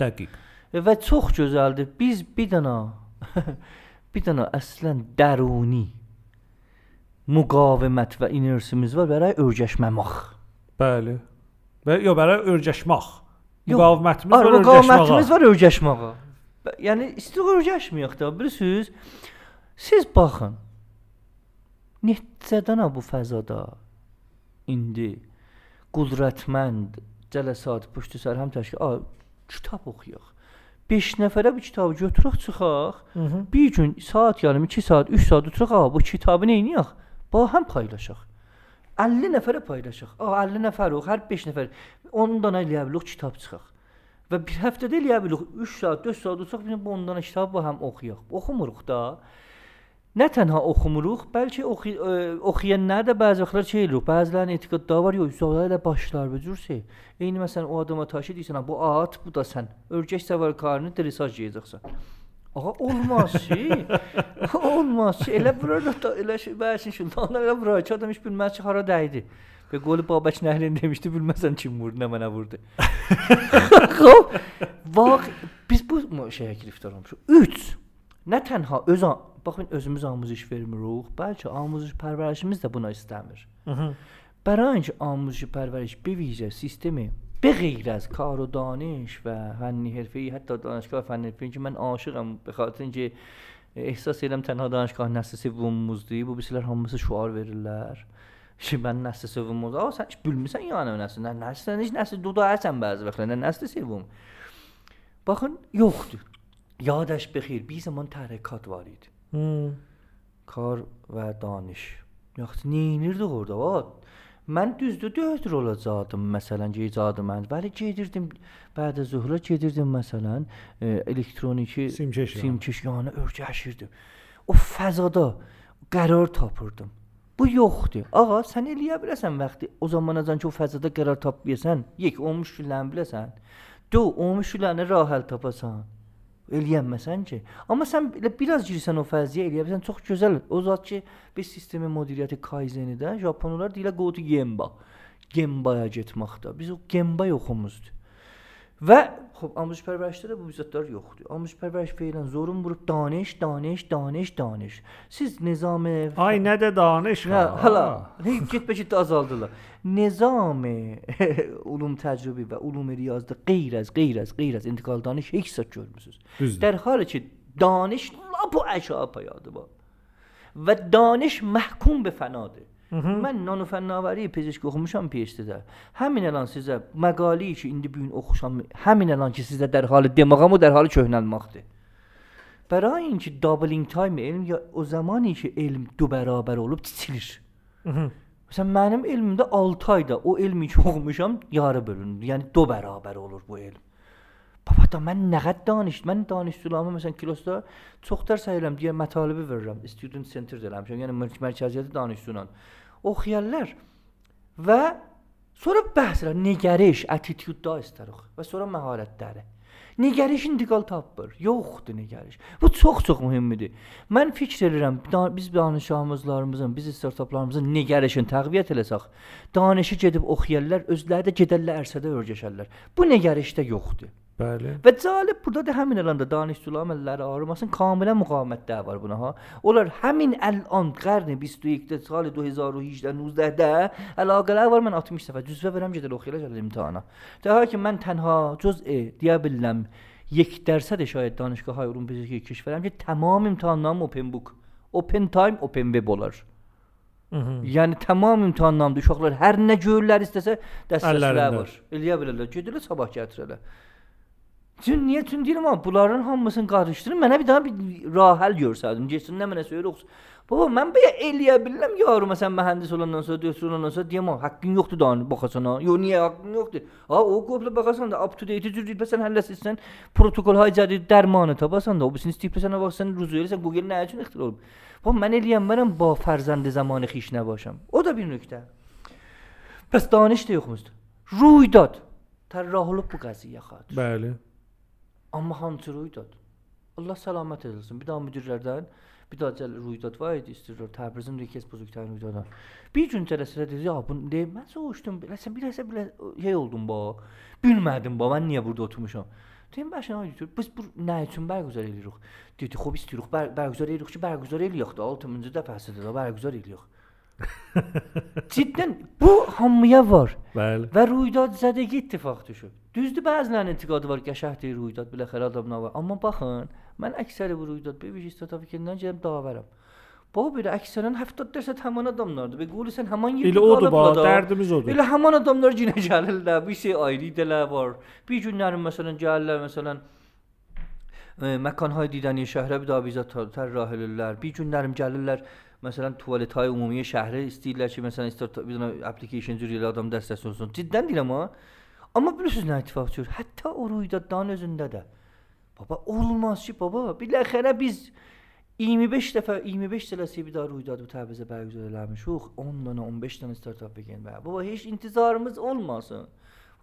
Dəqiq. Və çox gözəldir. Biz bir dənə bir dənə əslən dəruni müqavimət və inersimiz var bəray örgəşməmək. Bəli. Və yox, bərə örgəşmək. Yox, Müqavimətimiz Ar, var müqavimətimiz örgəşməyə. var örgəşməyə. Bə- Yəni istiq örgəşməyək də, bilirsiniz? Siz baxın. Neçədən bu fəzada indi qudrətmənd cələsat püştü sər həm təşkil, a, kitab oxuyaq. 5 nəfərə bu kitabı götürək çıxaq. Mhm. Bir gün saat yarım 2 saat 3 saat oturaq ha bu kitabı nə edək? Ba həm paylaşaq. 50 nəfərə paylaşaq. A 50 nəfər o, hər 5 nəfər 10 dənə eləyə bilərik kitab çıxaq. Və bir həftədə eləyə bilərik 3 saat, 4 saat oturaq bir bu 10 dənə kitab ba həm oxuyaq. Oxumuruq da. Nə tənha oxumuruq, bəlkə oxu ə, oxuyanlar da bəzi vaxtlar şey eləyirik. Bəzilərinin etiqadları var, yox, üzrə ilə başlar bu cürsə. Eyni məsələn o adama taşı deyirsən, "Ha, bu at, bu da sən. Örgək səvərkarını dresaj yeyəcəksən. Ağa olmaz ki. olmaz ki. Elə burada da elə şey bəsin şundan elə bura ki adam heç bilməz ki hara dəydi. Və qolu Babək Nəhlin demişdi, bilməsən kim vurdu, nə mənə vurdu. Xoş. Bax, biz bu şeyə giriftar olmuşuq. 3. Nə tənha öz baxın özümüz amuziş vermirik, bəlkə amuziş pərvərişimiz də buna istəmir. Mhm. برای اینکه آموزش پرورش به ویژه سیستمی به غیر از کار و دانش و فنی حرفه‌ای حتی دانشگاه فنی حرفه‌ای که من عاشقم به خاطر اینکه ehsas edirəm tənha danışgah nəsli sevimimizdir. Bu bizlər hamısı şüar verirlər. Ki mən nəsli sevimimiz. Aa sən heç bilmirsən yəni o nəsli. Nə nəsli heç nəsli dudayəsən bəzi vaxtlar. Nə nəsli sevim. Baxın yoxdur. Yadəş bexir. Bir zaman təhrikat var idi. Hmm. Kar və danış. Yaxşı, nə edirdik orada? Va? Mən düzdür 4 olacaqdım məsələn icadı mən. Bəli gedirdim bədə zöhrə gedirdim məsələn e, elektroniki Simkeş yanı. simkeş yanı örgəşirdim. O fəzada qərar tapırdım. Bu yoxdur. Ağa, sən eləyə biləsən vaxtı o zamanacan ki o fəzada qərar tapmayasan, yek olmuş filən biləsən. Do, olmuş filəni rah həll tapasan. Eləyənməsən ki. Amma sən elə biraz girsən o fəziyə eləyə bilsən çox gözəl. O zat ki biz sistemin müdiriyyəti Kaizen-də Japonlar deyilə go to Gemba. Gembaya getməkdə. Biz o Gemba yoxumuzdur. Və خب آموزش پرورش داره بیزت دار یختی آموزش پرورش فعلا زورم برو دانش دانش دانش دانش. سیز نظام ف... نه ده دانش نه حالا گیت به جیت آزالدلا نظام علوم تجربی و علوم ریاضی غیر از غیر از غیر از انتقال دانش یک سات جور در حال چه دانش لاب و اشعا پیاده با و دانش محکوم به فناده Mən nanofənnavəri pezeşk oxumuşam PhD-də. Həmin elan sizə məqali ki, indi bu gün oxuşam, həmin elan ki, sizə dərhal demağam o dərhal köhnəlməkdir. Bəra inki doubling time elm ya o zaman ki, elm dü bərabər olub tiçilir. Məsələn, mənim elmimdə 6 ayda o elmi ki, oxumuşam yarı bölündü. Yəni dö bərabər olur bu elm. Baba da mən nə qədər danış, mən danışçılarıma məsələn kilosda çox dərs ayıram, deyə mətalibi verirəm. Student center eləmişəm. Yəni mər- mərkəziyyəti danışçılan. Oxuyarlar və sonra bəhslər negəriş, attitude da istərik və sonra məharətləri. Negəriş intiqal tapır. Yoxdur negəriş. Bu çox-çox mühümdür. Mən fikr edirəm, da, biz danışığımızlarımızın, biz startaplarımızın negərişini təqviyyət eləsək, danışı gedib oxuyarlar, özləri də gedərlər ərsədə örgəşərlər. Bu negərişdə yoxdur. Bəli. Və cəlib burada da həmin elanda danışçılar əməlləri ağrımasın, kamilən müqavimətlər var buna ha. Onlar həmin əlan qarni 21-də, sal 2018-19-də əlaqələr var. Mən 60 dəfə cüzvə verəm gedər oxuyurlar gəlir imtahana. Daha ki mən tənha cüz'e deyə bilirəm. یک درصد شاید دانشگاه های علوم پزشکی کشورم که تمام امتحانام اوپن بوک اوپن تایم اوپن وب olar. Mhm. Yəni tamam imtahanlarımda uşaqlar hər nə görürlər istəsə dəstəslər Əllərində. var. Eləyə bilərlər. Gedirlər sabah gətirərlər. Çün niyə çün deyirəm amma bunların hamısını qarışdırın. Mənə bir daha bir rah həll görsəydin. Getsin nə mənə söylə oxusun. Baba mən belə eləyə bilirəm yaru məsələn mühəndis olandan sonra, doktor olandan sonra deyəm ha, haqqın yoxdur da baxasan ha. Yo niyə haqqın yoxdur? Ha o qopla baxasan da up to date cür bilsən həlləsən protokol hay cədid dərmanı tapasan da o birisini istəyirsən baxsan ruzu eləsən Google nə üçün ixtira olub? Baba mən eləyəm mənəm ba fərzəndi zamanı xiş nəbaşam. O da bir nöqtə. Bəs danış da yoxmuzdur. Ruydad. Tərrah olub bu qəziyyə xatir. Bəli. Amma hansı ruydad? Allah səlamət eləsin. Bir daha müdirlərdən bir daha gəl ruydad var idi istəyirlər. Təbrizin yeki az buzurtayın ruydaddan. Bir gün cələsədə dedi, ya bu ne mən soğuşdum. Biləsən biləsə bilə şey oldum ba. Bilmədim ba mən niyə burada oturmuşam. Deyim başına ayıdır. Biz bu nə üçün bərgüzar edirik? Dedi, xoş istəyirik, bər bərgüzar edirik ki, bərgüzar eləyək də 6-cı dəfəsidir də bərgüzar edirik. Cidden bu hamıya var. Bəli. Və ruydad zədəgi ittifaq düşüb. Düzdür, bəzilərinin etiqadı var, qəşəngdir ruydad, biləxərə adamlar var. Amma baxın, mən əksəri bu ruydad bir bir istatistikindən gəlib davərəm. Baba bir əksərən 70% həmin adamlardır. Və qulu sən həmin Elə odur ba, dərdimiz odur. Elə həmin adamlar yenə gəlirlər. Bir şey ayrı idələr var. Bir günlərin məsələn gəlirlər məsələn e, məkanhay didəni şəhərə bir daha bizə tərrah edirlər. Bir günlərim gəlirlər tualethay ümumi şəhərə istəyirlər ki, məsələn istər bir dənə application cür elə adam dəstəsi olsun. Ciddən deyirəm ha. Amma bilirsiniz nə ittifaq çıxır? Hətta o ruydaddan özündə də. Baba olmaz ki, baba. Biləxərə biz 25 dəfə 25 sələsi bir daha ruydad bu Təbrizə bərgüzar eləmişik. 10 dənə, 15 dənə startup weekend bə. Baba heç intizarımız olmasın.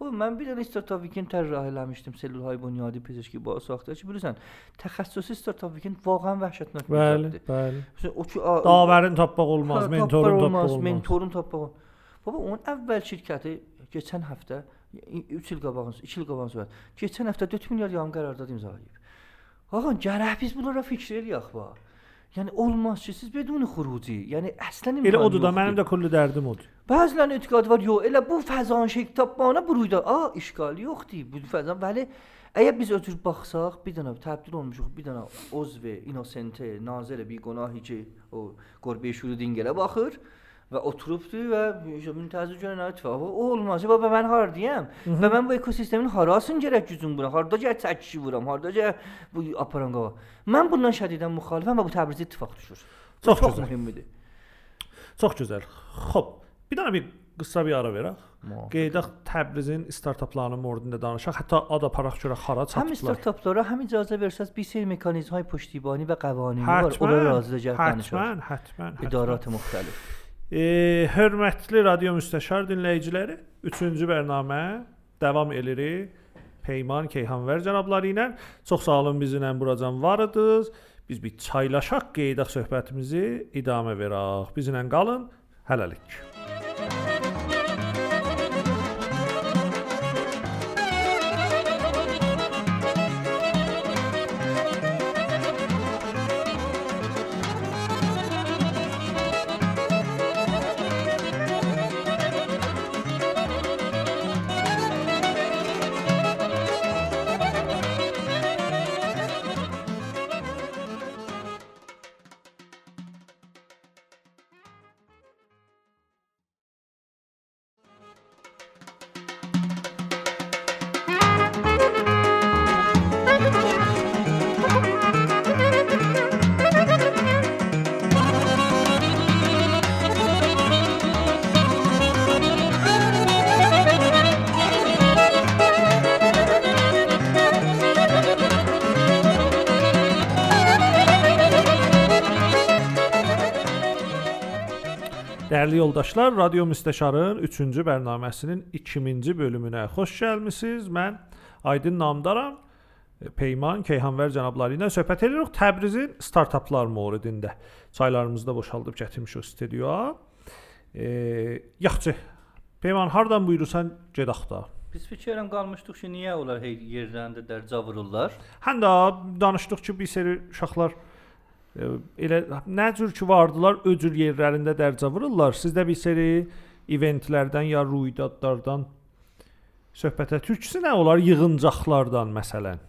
Bu mən bir dənə startup weekend tərrah eləmişdim Selulhay Bunyadi Pezişki ba saxta ki, bilirsən, təxəssüsü startup weekend vaqəən vəhşətnə Bəli, bəli. O ki, Davərin tapmaq olmaz, mentorun tapmaq olmaz. Mentorun tapmaq. Baba onun əvvəl şirkəti keçən həftə 3 il qabağın, 2 il qabağın söhbət. Keçən həftə 4 milyar yarım qərardad imzalayıb. Ağam gərək biz bunlara fikir eləyək va. یعنی اولماز چیزیز بدون خروجی یعنی اصلا این ایلا ادودا منم دا کل درده مود بعضلا اعتقاد وار یو ایلا بو فزان شکتاب بانا برویدا آ اشکالی اختی بود فزان ولی ایا بیز اتور باخساخ بیدانا تبدیل اون میشوخ بیدانا عضو اینا سنته نازل بیگناهی چه گربه شروع دینگله باخر و اتروپ دی و این تازه جون نه تو او الماس با من هار دیم و من با اکوسیستم این هاراس این جرات جون بونه هاردا جا تچی بونم هاردا جه بو اپرانگا من بودن شدیدم مخالفم و بو تبریز اتفاق شد تو خوب مهم میده تو خوب زل خب بی قصه بی آره ورا که دخ تبریز این استارت اپ لانه موردن ده دانش حتا ادا پاراخ جورا خارا تا هم استارت اپ هم اجازه ورسس بی سری مکانیزم های پشتیبانی و قوانین و اورا راز دانش حتما حتما ادارات مختلف E, hörmətli radio müstəşar dinləyiciləri, 3-cü bərnamə davam edirik. Peyman Keyhanvər cənabları ilə çox sağ olun bizimlə buracan varıdınız. Biz bir çaylaşaq qeydaq söhbətimizi idamə verək. Bizimlə qalın. Hələlik. Yoldaşlar, Radio Müstəşarın 3-cü bərnaməsinin 2-ci bölümünə xoş gəlmisiniz. Mən Aydın Namdaram. E, Peyman Keyhanvər cənabları ilə söhbət edirik Təbrizin startaplar mövzusunda. Çaylarımızı da boşaldıb gətirmişik studiyaya. E, yaxşı. Peyman hardan buyurursan gedək də. Biz fikirəm qalmışdıq ki, niyə onlar hey yerlərində dərcə vururlar? Həm də danışdıq ki, bir seri uşaqlar e, elə nə cür ki vardılar, öcür yerlərində dərcə vururlar. Sizdə bir seri eventlərdən ya ruydadlardan söhbətə türküsü nə olar? Yığıncaqlardan məsələn.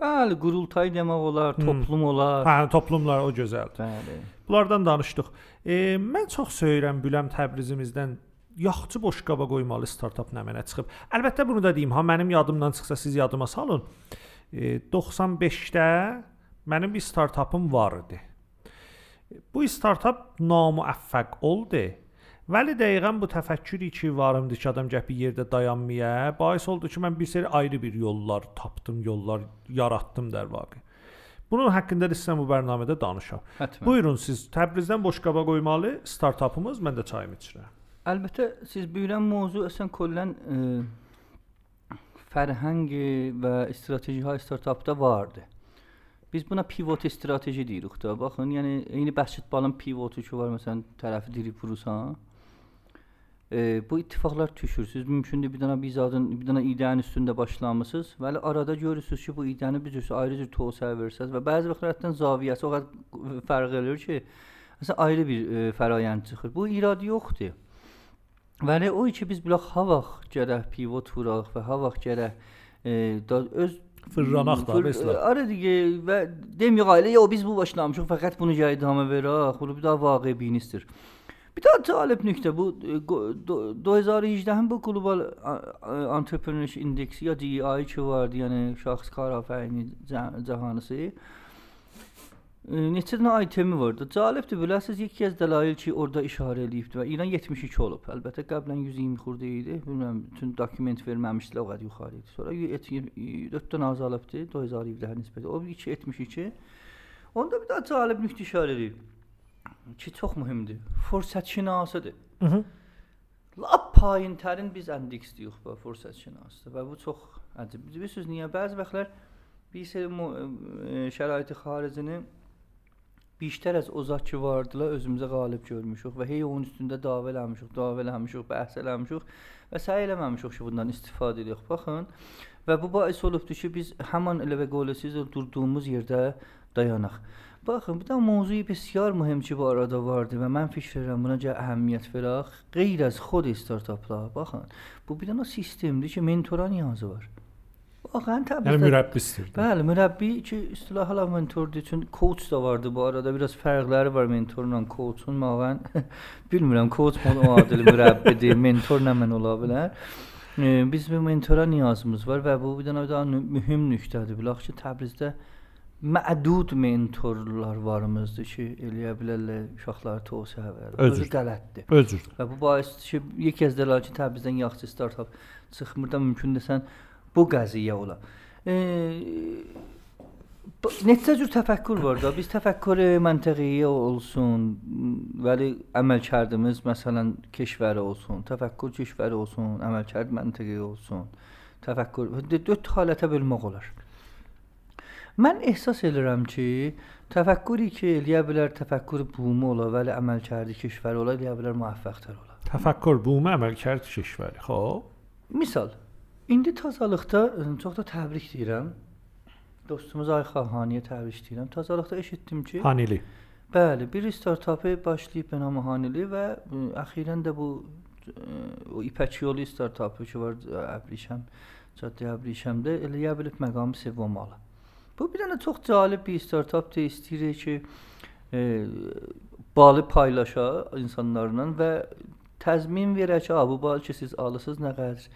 Bəli, qurultay demək olar, Hmm. toplum olar. Hə, toplumlar o gözəldir. Bəli. Bunlardan danışdıq. E, mən çox söyürəm Büləm Təbrizimizdən yaxçı boşqaba qoymalı startap nə mənə çıxıb. Əlbəttə bunu da deyim, ha mənim yadımdan çıxsa siz yadıma salın. E, 95-də mənim bir startapım var idi. Bu startap namuvaffaq oldu. Vəli dəqiqən bu təfəkkürü ki, varımdı ki, adam gəpi yerdə dayanmaya, bais oldu ki, mən bir seri ayrı bir yollar tapdım, yollar yaratdım der vaqe. Bunun haqqında da sizə bu proqramda danışam. Həttəmən. Buyurun siz Təbrizdən boşqaba qoymalı startapımız, mən də çayımı içirəm. Əlbəttə siz buyuran mövzu əslən kollən ə, fərhəng və strateji hay startapda vardı. Biz buna pivot strateji deyirik də. Baxın, yəni eyni basketbolun pivotu ki var, məsələn, tərəfi dirib vurursan. E, bu ittifaqlar düşürsüz. Mümkündür bir dənə bir zadın, bir dənə ideyanın üstündə başlamısınız. Bəli, arada görürsüz ki, bu ideyanı bir cür ayrı cür tövsiyə verirsiniz və bəzi vaxtlar hətta zaviyyəsi o qədər fərq eləyir ki, məsələn ayrı bir e, fərayənd çıxır. Bu irad yoxdur. Bəli, o ki biz bilaq ha vaxt gərək pivot vuraq və ha vaxt gərək e, öz Fırlanaq da məsələn. Arə digə və demiyor ailə ya biz bu başlamışıq fəqət bunu yaydama verək. Ah, bu bir daha vaqibənistir. Bir daha talep nükte bu e, 2018'in bu global entrepreneurship indeksi ya DEI ki vardı yani şahıs kar afayini cahanısı. Cəh Neçə dənə itemi vardı. Cəlibdir biləsiz, yeki az dəlail ki, orada işarə eləyibdi və İran 72 olub. Əlbəttə qəblən 120 xurda idi. Bilmirəm, bütün dokument verməmişdilər, o qədər yuxarı idi. Sonra 4 dənə azalıbdı 2017-ə nisbətən. O 2 72. Onda bir daha cəlib nöqtə işarə eləyib ki, çox mühümdür. Fürsətşünasıdır. Mhm. Lap payintərin biz endeksliyiq bu fürsətşünasıdır və bu çox əcəb. Bilirsiniz niyə? Bəzi vaxtlar bir mu- e, şəraiti xaricini Biştər az o zat ki vardılar, özümüzə qalib görmüşük və hey onun üstündə dava eləmişik, dava eləmişik, bəhs eləmişik və səy eləməmişik ki, bundan istifadə edək. Baxın, və bu bəis olubdur ki, biz həmin elə və qoləsiz durduğumuz yerdə dayanaq. Baxın, bir də mövzu bisiyar mühim ki, bu arada vardı və mən fikirləşirəm buna görə əhəmiyyət verək. Qeyr az xod startaplar, baxın. Bu bir dənə sistemdir ki, mentoran yazı var. Baxın, Yəni təbii mürəbbisdir. Bəli, mürəbbi ki, istilahla mentordur üçün coach da vardı bu arada. Biraz fərqləri var mentorla coachun. Mən bilmirəm, coach mu adil mürəbbidir, mentor nə mən ola bilər. E, Biz bu mentora niyazımız var və bu bir dənə daha mühüm nöqtədir. Bilaq ki, Təbrizdə mədud mentorlar varımızdır ki, eləyə bilərlər uşaqları tövsiyə. Özür. Özü qələtdir. Özür. Və bu baisdir ki, bir də ki, Təbrizdən yaxşı startap çıxmır da mümkün desən bu qəziyyə ola. E, bu- neçə cür təfəkkür var da. Biz təfəkkür məntəqi olsun, vəli əməlkardımız məsələn keşvəri olsun, təfəkkür keşvəri olsun, əməlkard məntəqi olsun. Təfəkkür d- dörd halətə bölmək olar. Mən ehsas edirəm ki, təfəkkürü ki, eləyə bilər təfəkkür bumu ola, vəli əməlkardı keşvəri ola, eləyə bilər müvəffəqtər ola. Təfəkkür bu əməlkar keşvəri. Xoş. Misal, indi tazalıqda ə, çox da təbrik deyirəm. Dostumuz Ayxa Haniyə təbrik deyirəm. Tazalıqda eşitdim ki, Hanili. bəli, bir startapı başlayıb Benam Hanili və ə, əxirən də bu ə, o İpək yolu startapı ki var ə, Əbrişəm, Caddə Əbrişəmdə eləyə bilib məqamı sevməli. Bu bir dənə çox cəlib bir startapdır. İstəyir ki, e, balı paylaşa insanlarla və təzmin verək ki, "A, bu bal ki siz alırsınız nə qədər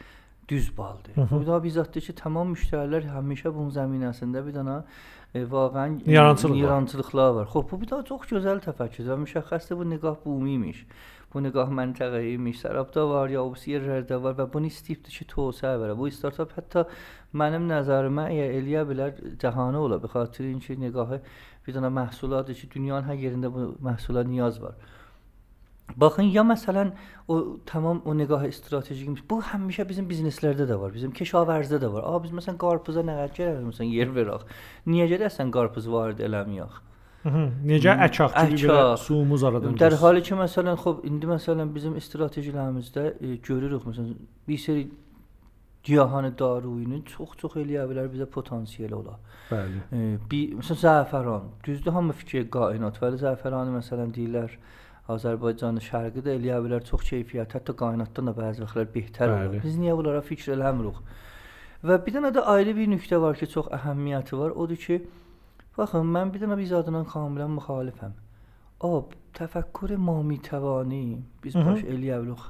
düz baldır. Hı hı. Bu da bizzatdır ki, tamam müştərilər həmişə bunun zəminəsində bir dənə e, vaqəən Yarançılıq var. yarançılıqlar var. Xoş, bu bir daha çox gözəl təfəkkür və müşəxəsdir bu niqah bumi imiş. Bu niqah məntəqə imiş. Sərabda var, ya o yerlərdə var və bunu istəyibdir ki, tövsiyə verə. Bu startap hətta mənim nəzərimə əgər eləyə bilər cəhanı ola. Be xatir ki, niqahı bir dənə məhsuladır ki, dünyanın hər yerində bu məhsula niyaz var. Baxın ya məsələn o tamam o nigah stratejiqimiz. Bu həmişə bizim bizneslərdə də var, bizim keşavərzdə də var. A biz məsələn qarpuza nə qədər gərək məsələn yer verək. Niyə gedəsən qarpuz varid eləmiyək? Necə əkaq kimi belə suyumuz aradan. Dər halı ki məsələn xop indi məsələn bizim stratejilərimizdə e, görürük məsələn bir seri giyahanı daruyunun çox-çox eləyə bilər bizə potensialı ola. Bəli. E, bir məsələn zəfəran, düzdür hamı fikir qainat, bəli zəfəranı məsələn deyirlər. E, Azərbaycanın şərqi də eləyə bilər, çox keyfiyyət, hətta qaynatdan da bəzi vaxtlar betər olur. Biz niyə bunlara fikr eləmirik? Və bir dənə də ayrı bir nöqtə var ki, çox əhəmiyyəti var. Odur ki, baxın, mən bir dənə biz adından kamilən müxalifəm. O, təfəkkür mamitəvani biz Hı -hı. baş eləyə bilərik.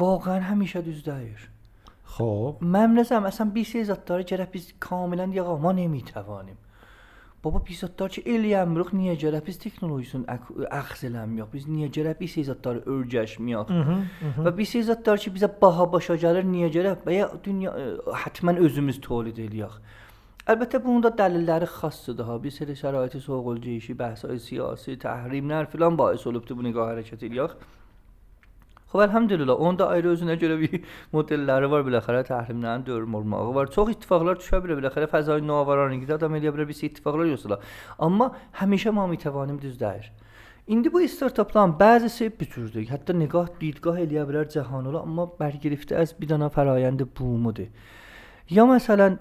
Vaqəən həmişə düz deyir. Xoş. Məmnəsəm, əsən bir şey zətləri gərək biz kamilən yağama nemitəvanim. بابا پیس اتار چه ایلی امروخ نیه جره پیس تکنولوژیسون اخزل هم یاخ پیس نیه جره پیس ایز اتار ارجش میاخ و پیس ایز اتار چه بیز باها باشا جره نیه جره بیا دنیا حتما ازمز تولید ایلیاخ البته بوندا دلیل در خاص ده ها بی سری شرایط سوق جیشی بحث سیاسی تحریم نر فلان باعث اولوبته بو نگاه حرکت ایلیاخ خب الحمدلله اون دا ایره اوزو نجره بی مدل لره وار بلاخره تحریم نهان دور مرمه. آقا وار چوخ اتفاقلار چوه بیره بلاخره فضای نوآوران نگیده دا میلیه بیره بیسی اتفاقلار یوسلا. اما همیشه ما می‌توانیم دیز دایر. ایندی بو استارتاپ لان بعضی سی بیتورده حتی نگاه دیدگاه الیه بیره جهانولا اما برگرفته از بیدانا فرایند بومده یا مثلا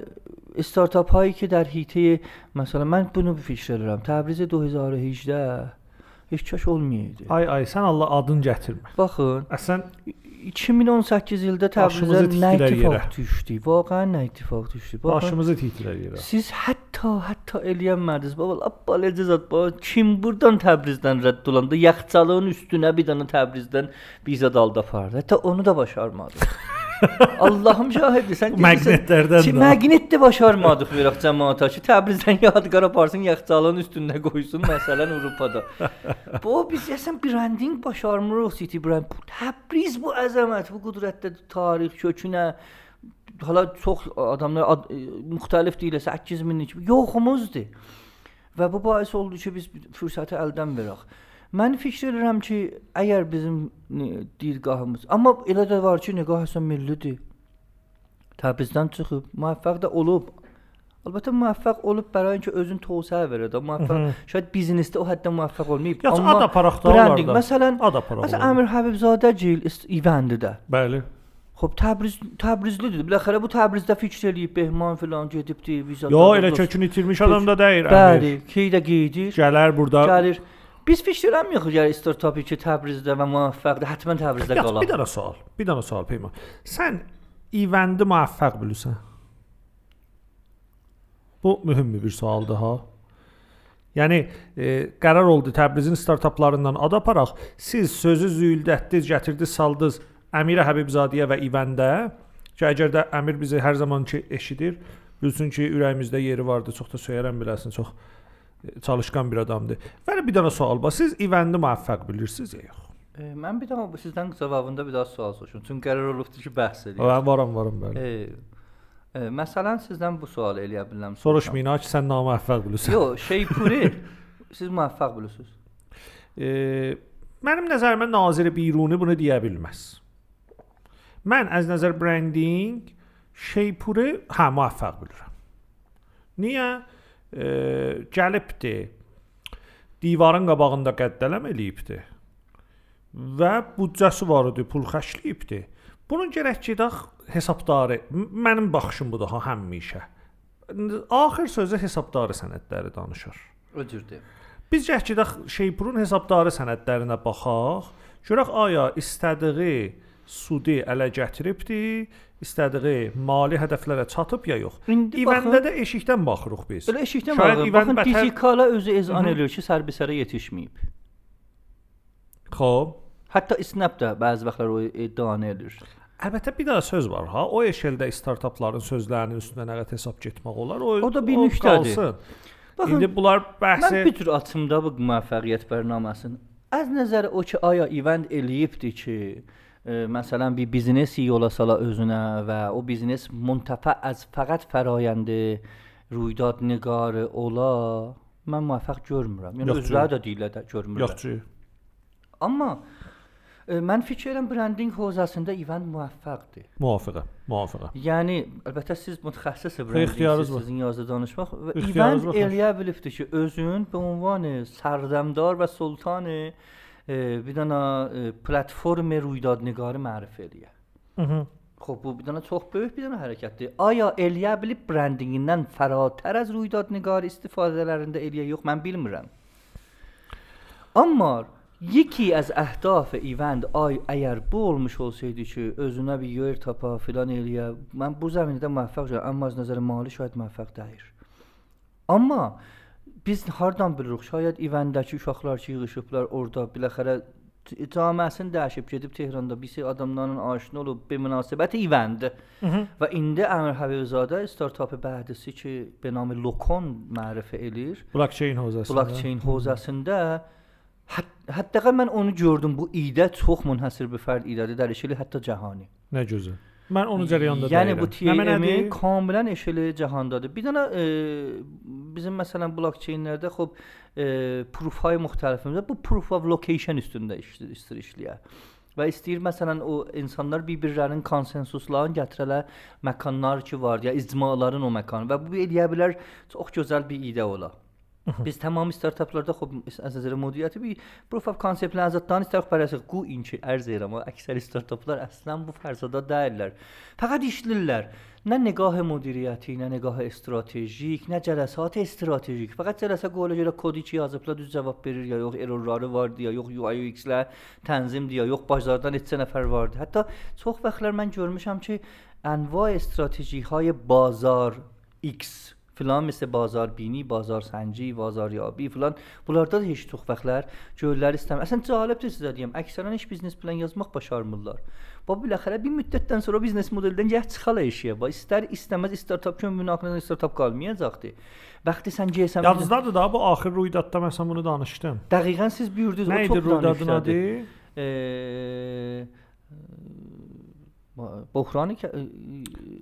استارتاپ هایی که در حیطه مثلا من بونو بفیشتر دارم تبریز 2018 heç kaş olmayaydı. Ay ay sən Allah adın gətirmə. Baxın, Əsən 2018 ildə Təbrizə nə ittifaq düşdü? Vaqəən nə ittifaq düşdü? Baxın, başımızı titrər yerə. siz hətta hətta eləyənmədiniz. Baba, apalacı zat baba, kim burdan Təbrizdən rədd olanda yaxçalığın üstünə bir dənə Təbrizdən bizə dalda apardı. Hətta onu da başarmadı. Allahım şahiddir. Sən Maqnetlərdən Ki, də. Maqnitdə başarmadıq verək cəmaata ki, Təbrizdən yadgar aparsın, yaxçalığın üstündə qoysun məsələn Avropada. bu biz əsən branding başarmırıq City brand. Bu Təbriz bu əzəmət, bu qüdrətdə tarix kökünə hala çox adamlar ad, e, müxtəlif deyilə 8000 kimi yoxumuzdur. Və bu bais oldu ki, biz fürsəti əldən verək. Mən fikir edirəm ki, əgər bizim e, dilqahımız, amma elə də var ki, niqah həsən millidir. Təbrizdən çıxıb, müvəffəq də olub. Əlbəttə müvəffəq olub bəraən ki, özün tövsiyə verir də. Müvəffəq şaid biznesdə o həddə müvəffəq olmayıb. Ya, amma ada paraqda olar da. Məsələn, ada paraqda. Məsələn, Əmir Həbibzadə gil İvəndidə. Bəli. Xoş Təbriz Təbrizlidir. Biləxərə bu Təbrizdə fikir eləyib Behman filan gedibdi, viza. Yo, elə kökünü itirmiş adam da deyil. Bəli, ki də gedir. Gələr burada. Gəlir. Biz fikir eləmirik gəl startapı ki, Təbrizdə və müvəffəqdir. Həttəmən Təbrizdə Ya, qala. bir dənə sual. Bir dənə sual Peyman. Sən evəndi müvəffəq bilirsən? Bu mühüm bir sualdır ha. Yəni e, qərar oldu Təbrizin startaplarından ad aparaq. Siz sözü züyüldətdiniz, gətirdiniz, saldınız Əmirə Həbibzadəyə və İvəndə ki, əgər də Əmir bizi hər zaman ki eşidir, bilsin ki, ürəyimizdə yeri vardı. Çox da söyərəm biləsən, çox çalışqan bir adamdır. Və bir dənə sual var. Siz İvəndi müvəffəq bilirsiniz ya yox? E, mən bir bu sizdən cavabında bir daha sual soruşum. Çünki qərar olubdu ki, bəhs edək. Mən varam, varam bəli. E, e, məsələn sizdən bu sualı eləyə bilərəm. Soruşmayın ha ki, sən naməvvəq bilirsən. Yox, Şeypuri siz müvəffəq bilirsiniz. E, mənim nəzərimə naziri Biruni bunu deyə bilməz. Mən az nəzər branding Şeypuri hə müvəffəq bilirəm. Niyə? E, gəlibdi. Divarın qabağında qəddələm eləyibdi. Və büdcəsi var idi, pul xərcləyibdi. Bunun gərək gedək hesabdarı. M- Mənim baxışım budur ha həmişə. Axır sözü hesabdarı sənədləri danışır. Öcürdür. Biz gəh gedək Şeypurun hesabdarı sənədlərinə baxaq. Görək aya istədiyi sudi ələ gətiribdi, istədiyi mali hədəflərə çatıb ya yox. İndi İvəndə baxın, də eşikdən baxırıq biz. elə eşikdən Şayad baxın. İvən Baxın, bətər- Digikala özü ezan eləyir ki, sərbisərə yetişməyib. Xoş. Hətta Snap da bəzi vaxtlar o iddianı edir. Əlbəttə bir daha söz var ha. O eşeldə startapların sözlərinin üstünə nə qədər hesab getmək olar. O, O da bir qalsın. Baxın, İndi bunlar Mən bəhsi bir tür açımda bu müvəffəqiyyət bərnaməsini az nəzər o ki, aya event eləyibdi ki, məsələn, bir biznes yola sala özünə və o biznes müntəfə az فقط fərayəndə رویداد nigar ola mən müvəffəq görmürəm. Yəni özləri də deyirlər də görmürəm. Yaxşı. Amma Mən fikirləm branding brendinq hozasında event müvəffəqdir. Müvəffəqə, müvəffəqə. Yəni əlbəttə siz mütəxəssis brendinqsiniz, sizin yazı danışmaq və event eləyə bilibdi ki, özün bu unvanı sərdəmdar və sultanı bir platform ruydadnigarı mərif eləyə. Xop bu bir dənə çox böyük bir dənə hərəkətdir. Aya eləyə bilib brendingindən fərətər az ruydadnigarı istifadələrində eləyə yox mən bilmirəm. Amma Yeki az əhdaf event ay əgər bu olmuş olsaydı ki, özünə bir yer tapa filan eləyə, mən bu zəminədə müvəffəq olardım, amma az nəzər mali şahid müvəffəq deyil. Amma biz hardan bilirik? Şayad evəndəki uşaqlar ki, yığılışıblar orada biləxərə camiəsini dəyişib gedib Tehranda bir sürü adamlarla aşina olub be münasibət evəndə. Və indi Əmir Həbibəzadə startapı bəhdisi ki, be namı Lokon mərifə eləyir. Blockchain hozasında. Blockchain hozasında hətta mən onu gördüm. Bu idə çox münhəsir bir fərd idədir, dərəcəli hətta cahani. Nə gözəl. Mən onu cərəyanda Yəni bu TLM-i kamilən eşələyə cahandadır. Bir dənə e, bizim məsələn blockchain-lərdə xop e, proof-ay müxtəlifimizdə bu proof of location üstündə işləyir, işləyir. işləyir. Və istəyir məsələn o insanlar bir-birlərinin konsensuslarını gətirələ məkanlar ki var ya icmaların o məkanı və bu eləyə bilər çox gözəl bir ideya ola. biz tamamı startaplarda خب از نظر مدیریتی بی پروف اف کانسپت لحظات دانش طرف parası قu این چی ارزیرم اما اکثر استارتاپlar bu farsada değiller. فقط işlirlər. Nə نگاه مدیریتی nə نگاه strateji, nə جلسات strateji. فقط جلسه گوله جلو کدی چی düz cavab verir ya yox errorları vardı ya yox UI UX-lə tənzim diye yox başlardan neçə nəfər vardı. Hətta çox vaxtlar mən görmüşəm ki انواع strateji hay bazar X filan مثل بازاربینی، بازارسنجی، بازاریابی filan bunlarda da heç çox vaxtlar görürlər istəmir. Əslən cəlibdir sizə deyim. Əksərən heç biznes plan yazmaq başarmırlar. Bu biləxərə bir müddətdən sonra biznes modeldən gəh çıxala işiyə. Və istər istəməz startap kimi münaqişədə startap qalmayacaqdı. Vaxtı sən GSM Yadınızdadır da bu axır ruydadda mən sən bunu danışdım. Dəqiqən siz buyurdunuz o çox ruydadın adı? Eee بحرانی که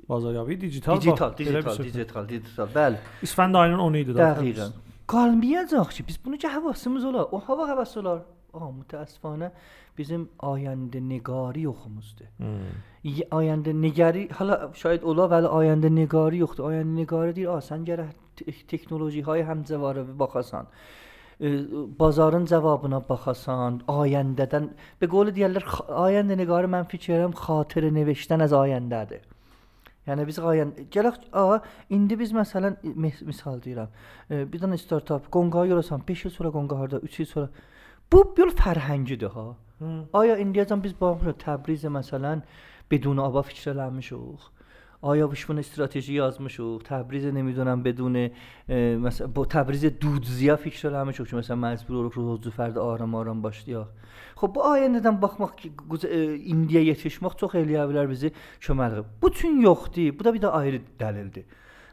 بازاریابی دیجیتال دیجیتال دیجیتال دیجیتال بله. اسفند آینه اون ایده داشت دقیقاً. کال میاد آخچی بس بونو چه حواسمون زولا اون هوا حواسولار آ متاسفانه بیزم آینده نگاری و خموزده آینده نگاری حالا شاید اولا ولی آینده نگاری یخته آینده نگاری دیر. آسان گره تکنولوژی های هم زواره بخواستان bazarın cavabına baxasan, ayəndədən, be qolu deyirlər, ayəndə niqarı mən fikirəm xatirə nevişdən az ayəndədir. Yəni biz ayən gələk a indi biz məsələn misal deyirəm. Bir dənə startap qonqağı yorasan 5 il sonra qonqaharda, 3 il sonra bu bir fərhəngidir ha. Hı. Aya indiyəcən biz baxmırıq Təbrizə məsələn bedun aba fikrələnmişik. آیا بشون استراتژی آزمایش و تبریز نمی‌دونم بدون مثلا با تبریز دود زیاد فیکس شده همه چوک مثلا مجبور رو روز فرد آرام آرام باشی یا. خب با آیا ندان باخ ما این دیه یتیش ما تو خیلی اولر بزی. چه مدرک بوتون یختی بو دا بی دلیل دی.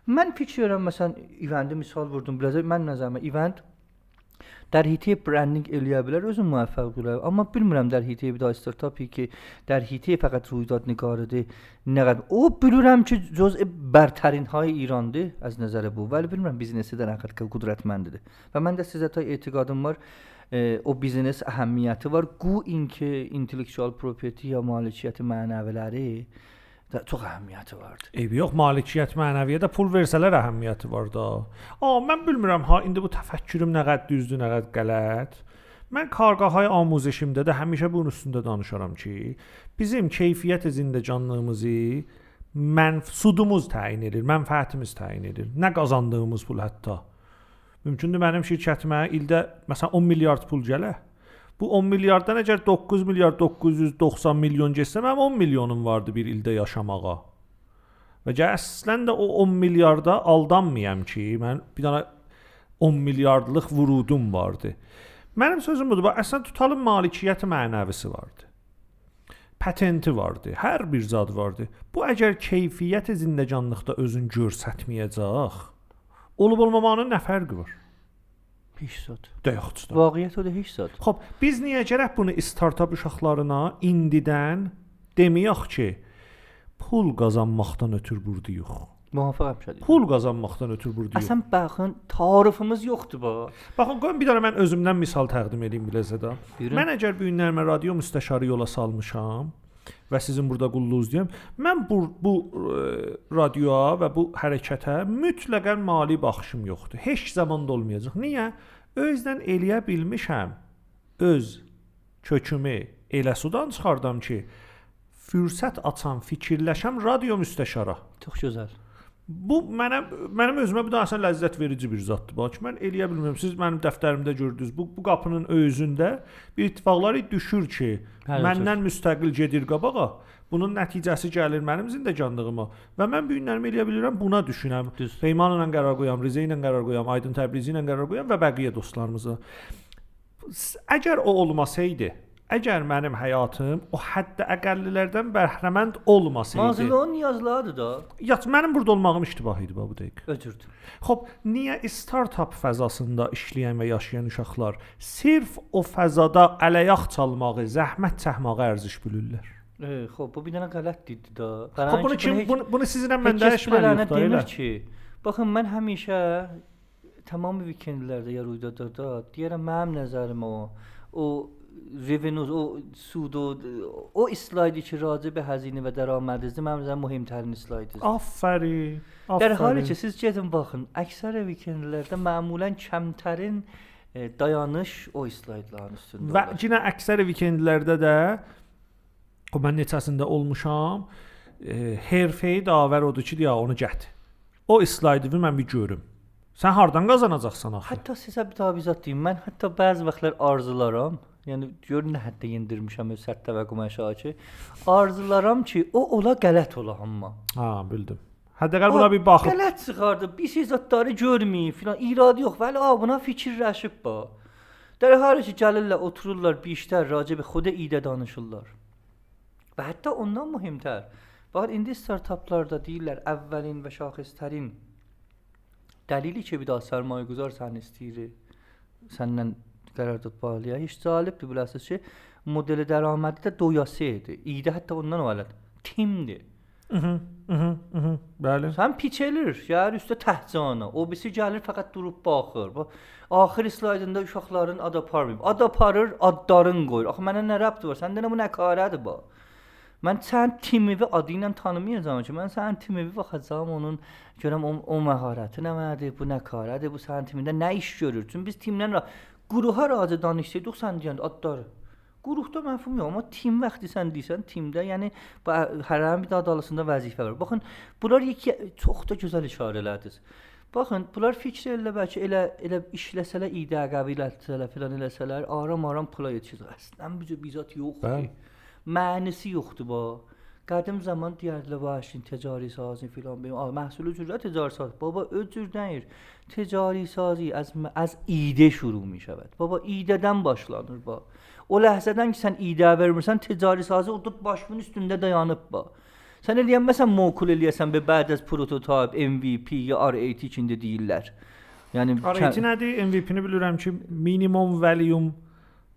من پیچیدم مثلا ایوانده مثال بودم بلازه من نظرم ایواند در هیته برندینگ الیا بلا روز موفق بوده اما بلمونم در هیته بدا استرتاپی که در هیته فقط رویداد نگارده نقد. او بلمونم که جزء برترین های ایران از نظر بود ولی بلمونم بیزنس در اقل که قدرت منده و من در سیزت های اعتقادم بار او بیزینس اهمیت وار. گو این که انتلیکشوال پروپیتی یا مالشیت معنوه لره çox əhəmiyyəti vardı. Eybi yox, malikiyyət mənəviyyə də pul versələr əhəmiyyəti var da. A, mən bilmirəm ha, indi bu təfəkkürüm nə qədər düzdür, nə qədər qələt. Mən karqahay amuzişimdə də həmişə bunun üstündə danışaram ki, bizim keyfiyyət zindəcanlığımızı mənf sudumuz təyin edir, mənfəətimiz təyin edir. Nə qazandığımız pul hətta. Mümkündür mənim şirkətimə ildə məsələn 10 milyard pul gələ. Bu 10 milyarddan əgər 9 milyard 990 milyon getsə, mənim 10 milyonum vardı bir ildə yaşamağa. Və əslən də o 10 milyarda aldanmayam ki, mən bir dənə 10 milyardlıq vurudum vardı. Mənim sözüm budur. Bax, əslən tutalım malikiyyət mənəvisi vardı. Patenti vardı, hər bir zad vardı. Bu əgər keyfiyyət zindəcanlıqda özün görsətməyəcək, olub olmamanın nə fərqi var? Heç zad. Yoxdur. Vaqiət o da heç zad. Xoş, biz niyə gərək bunu startap uşaqlarına indidən deməyək ki, pul qazanmaqdan ötür burdayıq. Muvaffəq şədi. Pul qazanmaqdan ötür burdayıq. Əsən baxın, tarifimiz yoxdur bu. Baxın, qoyun bir dənə mən özümdən misal təqdim edeyim biləcədə. Mən əgər bu günlərmə radio müstəşarı yola salmışam, və sizin burada qulluğunuz deyəm. Mən bu bu ə, e, radioya və bu hərəkətə mütləqən mali baxışım yoxdur. Heç zaman da olmayacaq. Niyə? Özdən eləyə bilmişəm. Öz kökümü elə sudan çıxardam ki, fürsət açan, fikirləşəm radio müstəşara. Çox gözəl. Bu mənə mənim özümə bu da əsən ləzzət verici bir zaddır. Bax mən eləyə bilmirəm. Siz mənim dəftərimdə gördünüz. Bu bu qapının özündə bir ittifaqlar düşür ki, Hələ məndən müstəqil gedir qabağa. Bunun nəticəsi gəlir mənim zindəcanlığıma və mən bu günlərimi eləyə bilirəm buna düşünəm. Düz. Peyman ilə qərar qoyam, Rizə ilə qərar qoyam, Aydın Təbrizi ilə qərar qoyam və bəqiyə dostlarımıza. Əgər o olmasaydı, əgər mənim həyatım o hədd əqəllilərdən bəhrəmənd olmasaydı. Nazil o niyazlardır da. Yat mənim burada olmağım iştibah idi bu dəqiqə. Ötürdü. Xoş, niyə startap fəzasında işləyən və yaşayan uşaqlar sirf o fəzada ələyaq çalmağı, zəhmət çəkməyi ərziş bilirlər? E, xop bu bir dənə qələt idi da. Xoş, bunu kim bunu, bunu sizinlə mən heç dəyişməliyəm demir ki, baxın mən həmişə tamam vikendlərdə ya ruydada deyirəm mənim nəzərim o o revenue o sud o o islaydı ki راجع به هزینه و درآمدزی mənim nəzərim mühümtərin islaydı. Afərin. در حالی afərin. ki siz gedin baxın, əksər vikendlərdə məmulən kəmtərin e, dayanış o slaydların üstündə. Və olur. yenə əksər vikendlərdə də o mən neçəsində olmuşam. E, Herfeyi davər odur ki, deyə onu gətir. O slaydı mən bir görüm. Sən hardan qazanacaqsan axı? Hətta sizə bir təvizat deyim. Mən hətta bəzi vaxtlar arzularam. Yəni görün nə həddə yendirmişəm öz sərt təvəqqüm aşağı ki, arzularam ki, o ola qələt ola amma. Ha, bildim. Hədəqəl buna bir baxıb. Qələt çıxardı. Bir şey zətləri görməyib filan. İradə yox. Vəli a buna fikirləşib ba. Dərə hər şey gəlirlər, otururlar, bir işlər racib xuda idə danışırlar. Və hətta ondan mühimtər. Bax indi startaplarda deyirlər əvvəlin və şaxistərin dəlili ki, bir daha sərmayəgüzar sən istəyir. Səndən qərardad bağlaya. Heç cəlibdir biləsiz ki, modeli dərəmədi də doyası idi. İdə hətta ondan öləd. Timdir. Mhm, mhm, mhm. Bəli. Sən piçelir, gəlir üstə təhcana. O birisi gəlir fəqət durub baxır. Bu axır slaydında uşaqların ad aparmayıb. Ad aparır, adların qoyur. Axı mənə nə rəbti var? Səndə nə bu nəkarədir bu? Mən sən timivi adı ilə tanımayacağam ki, mən sənin timivi baxacağam onun görəm o, o məharəti nədir, bu nəkarədir, bu sənin timində nə iş görür? Çünki biz timlə quruha razı danışsaydık sən deyəndə adları. Quruqda məfhum yox, amma tim vaxtı sən deyirsən, timdə, yəni hərənin bir də adalısında vəzifə var. Baxın, bunlar iki çox da gözəl işarələrdir. Baxın, bunlar fikr elə bəlkə elə elə işləsələr, idə qəbilətsələr, filan eləsələr, aram-aram pula yetişir. Əslən bizə bizat yoxdur. Bəli mənisi yoxdur bu. Qədim zaman deyərdilər vahşin ticari sazı filan benim. Məhsul cürə ticari saz. Baba öz cür deyir. Ticari sazı az az idə şuru mişəvəd. Baba idədən başlanır ba. O ləhzədən ki sən idə vermirsən ticari sazı oturub başının üstündə dayanıb ba. Sən eləyən məsələn mokul eləyəsən və bəd az prototip, MVP ya RAT içində deyirlər. Yəni RAT nədir? MVP-ni bilirəm ki, minimum volume,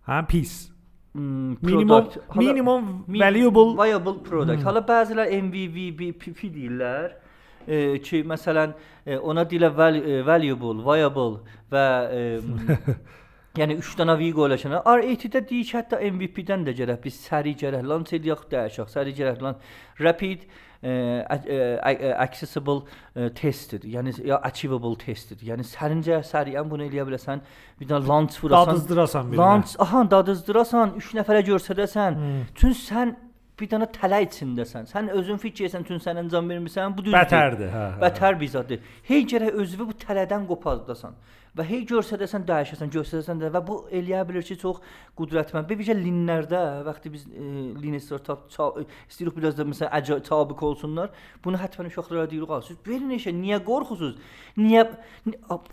hə, piece Hmm, Minimum product. Minimum Mi- valuable viable product. Hmm. Hala bəzilər MVVP deyirlər. E, ki məsələn e, ona dilə val e, valuable, viable və e, yəni 3 dənə V qoyulacaq. R8-də deyik hətta MVP-dən də gərək biz səri gərək launch eləyək dəyişək. Səri gərək lan rapid e, accessible testdir. Yəni ya achievable testdir. Yəni sərincə səriyən bunu eləyə biləsən. Bir dənə launch vurasan. dadızdırasan birinə. Launch, aha dadızdırasan, 3 nəfərə göstərəsən. Hmm. Çünki sən bir dənə tələ içindəsən. Sən özün fikir etsən, çünki sən əncam vermirsən, bu düzdür. Bətərdir, hə. hə. Bətər bizadır. Hey gərək özünü bu tələdən qopardasan. Və hey görsədəsən, dəyişəsən, göstərəsən də və bu eləyə bilər ki, çox qüdrətmənd. Bir bizə linlərdə vəqti biz e, lin startup ça- istəyirik biraz da məsələn əcə tabiq olsunlar. Bunu hətta uşaqlara deyirik, "Ağa, siz verin işə, niyə qorxusunuz? Niyə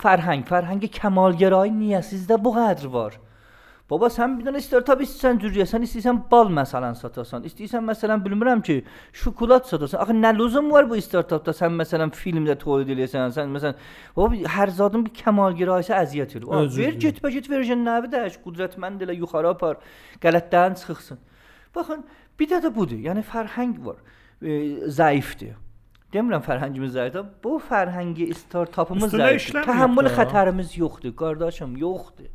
fərhəng, fərhəngi kəmalgərayı niyə sizdə bu qədər var?" Baba sən bir dənə startup istəyirsən cürüyəsən, istəyirsən bal məsələn satasan, istəyirsən məsələn bilmirəm ki, şokolad satasan. Axı nə lüzum var bu startupda sən məsələn filmdə tolid eləyəsən, sən məsələn baba hər zadın bir kəmalgərayısı əziyyət verir. Aa, Özür Ver dilərim. get bə get verəcən nəvi dəş, qüdrətmənd elə yuxarı apar, qələtdən çıxsın. Baxın, bir də də budur. Yəni fərhəng var. E, zəifdir. Demirəm fərhəngimiz zəifdir. Bu fərhəngi startupımız Üstündə zəifdir. Təhəmmül xətərimiz yoxdur, qardaşım, yoxdur.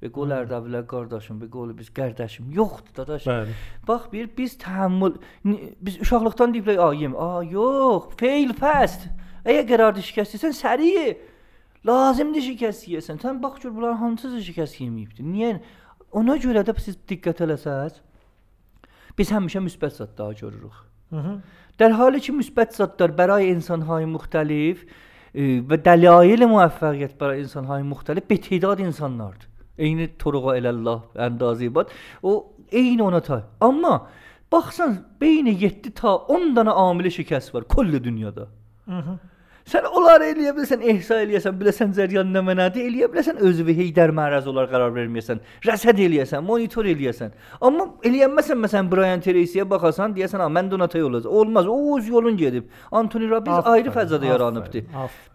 Bir qol Ərdəbilər qardaşım, bir qol biz qardaşım. Yoxdur dadaş. Bəli. Bax bir biz təhammül biz uşaqlıqdan deyiblər, "A yem, a yox, fail fast." Əgər qərardı şikəst etsən, səriyi lazımdır şikəst yeyəsən. Sən bax gör bunların hansısı şikəst yeməyibdi. Niyə? Ona görə də siz diqqət eləsəz, biz həmişə müsbət zətlər görürük. Hı-hı. Dər halı ki, müsbət zətlər bəray insanhay müxtəlif e, və dəlail müvəffəqiyyət bəray insanhay müxtəlif bir tədad insanlardır. Eyni turuğa elallah əndazı bad. O eyni ona tay. Amma baxsan beyni 7 ta 10 dənə amili şikəst var kulli dünyada. Mhm. Sən onları eləyə biləsən, ehsa eləyəsən, biləsən cəryan nə mənadır, eləyə biləsən özünü heydər mərəz olar qərar verməyəsən, rəsəd eləyəsən, monitor eləyəsən. Amma eləyənməsən məsələn Brian Tracy-yə baxasan, deyəsən, "Ha, mən Donatay olacaq." Olmaz, o öz yolun gedib. Anthony Robbins Aferin, ayrı fəzada yaranıbdı.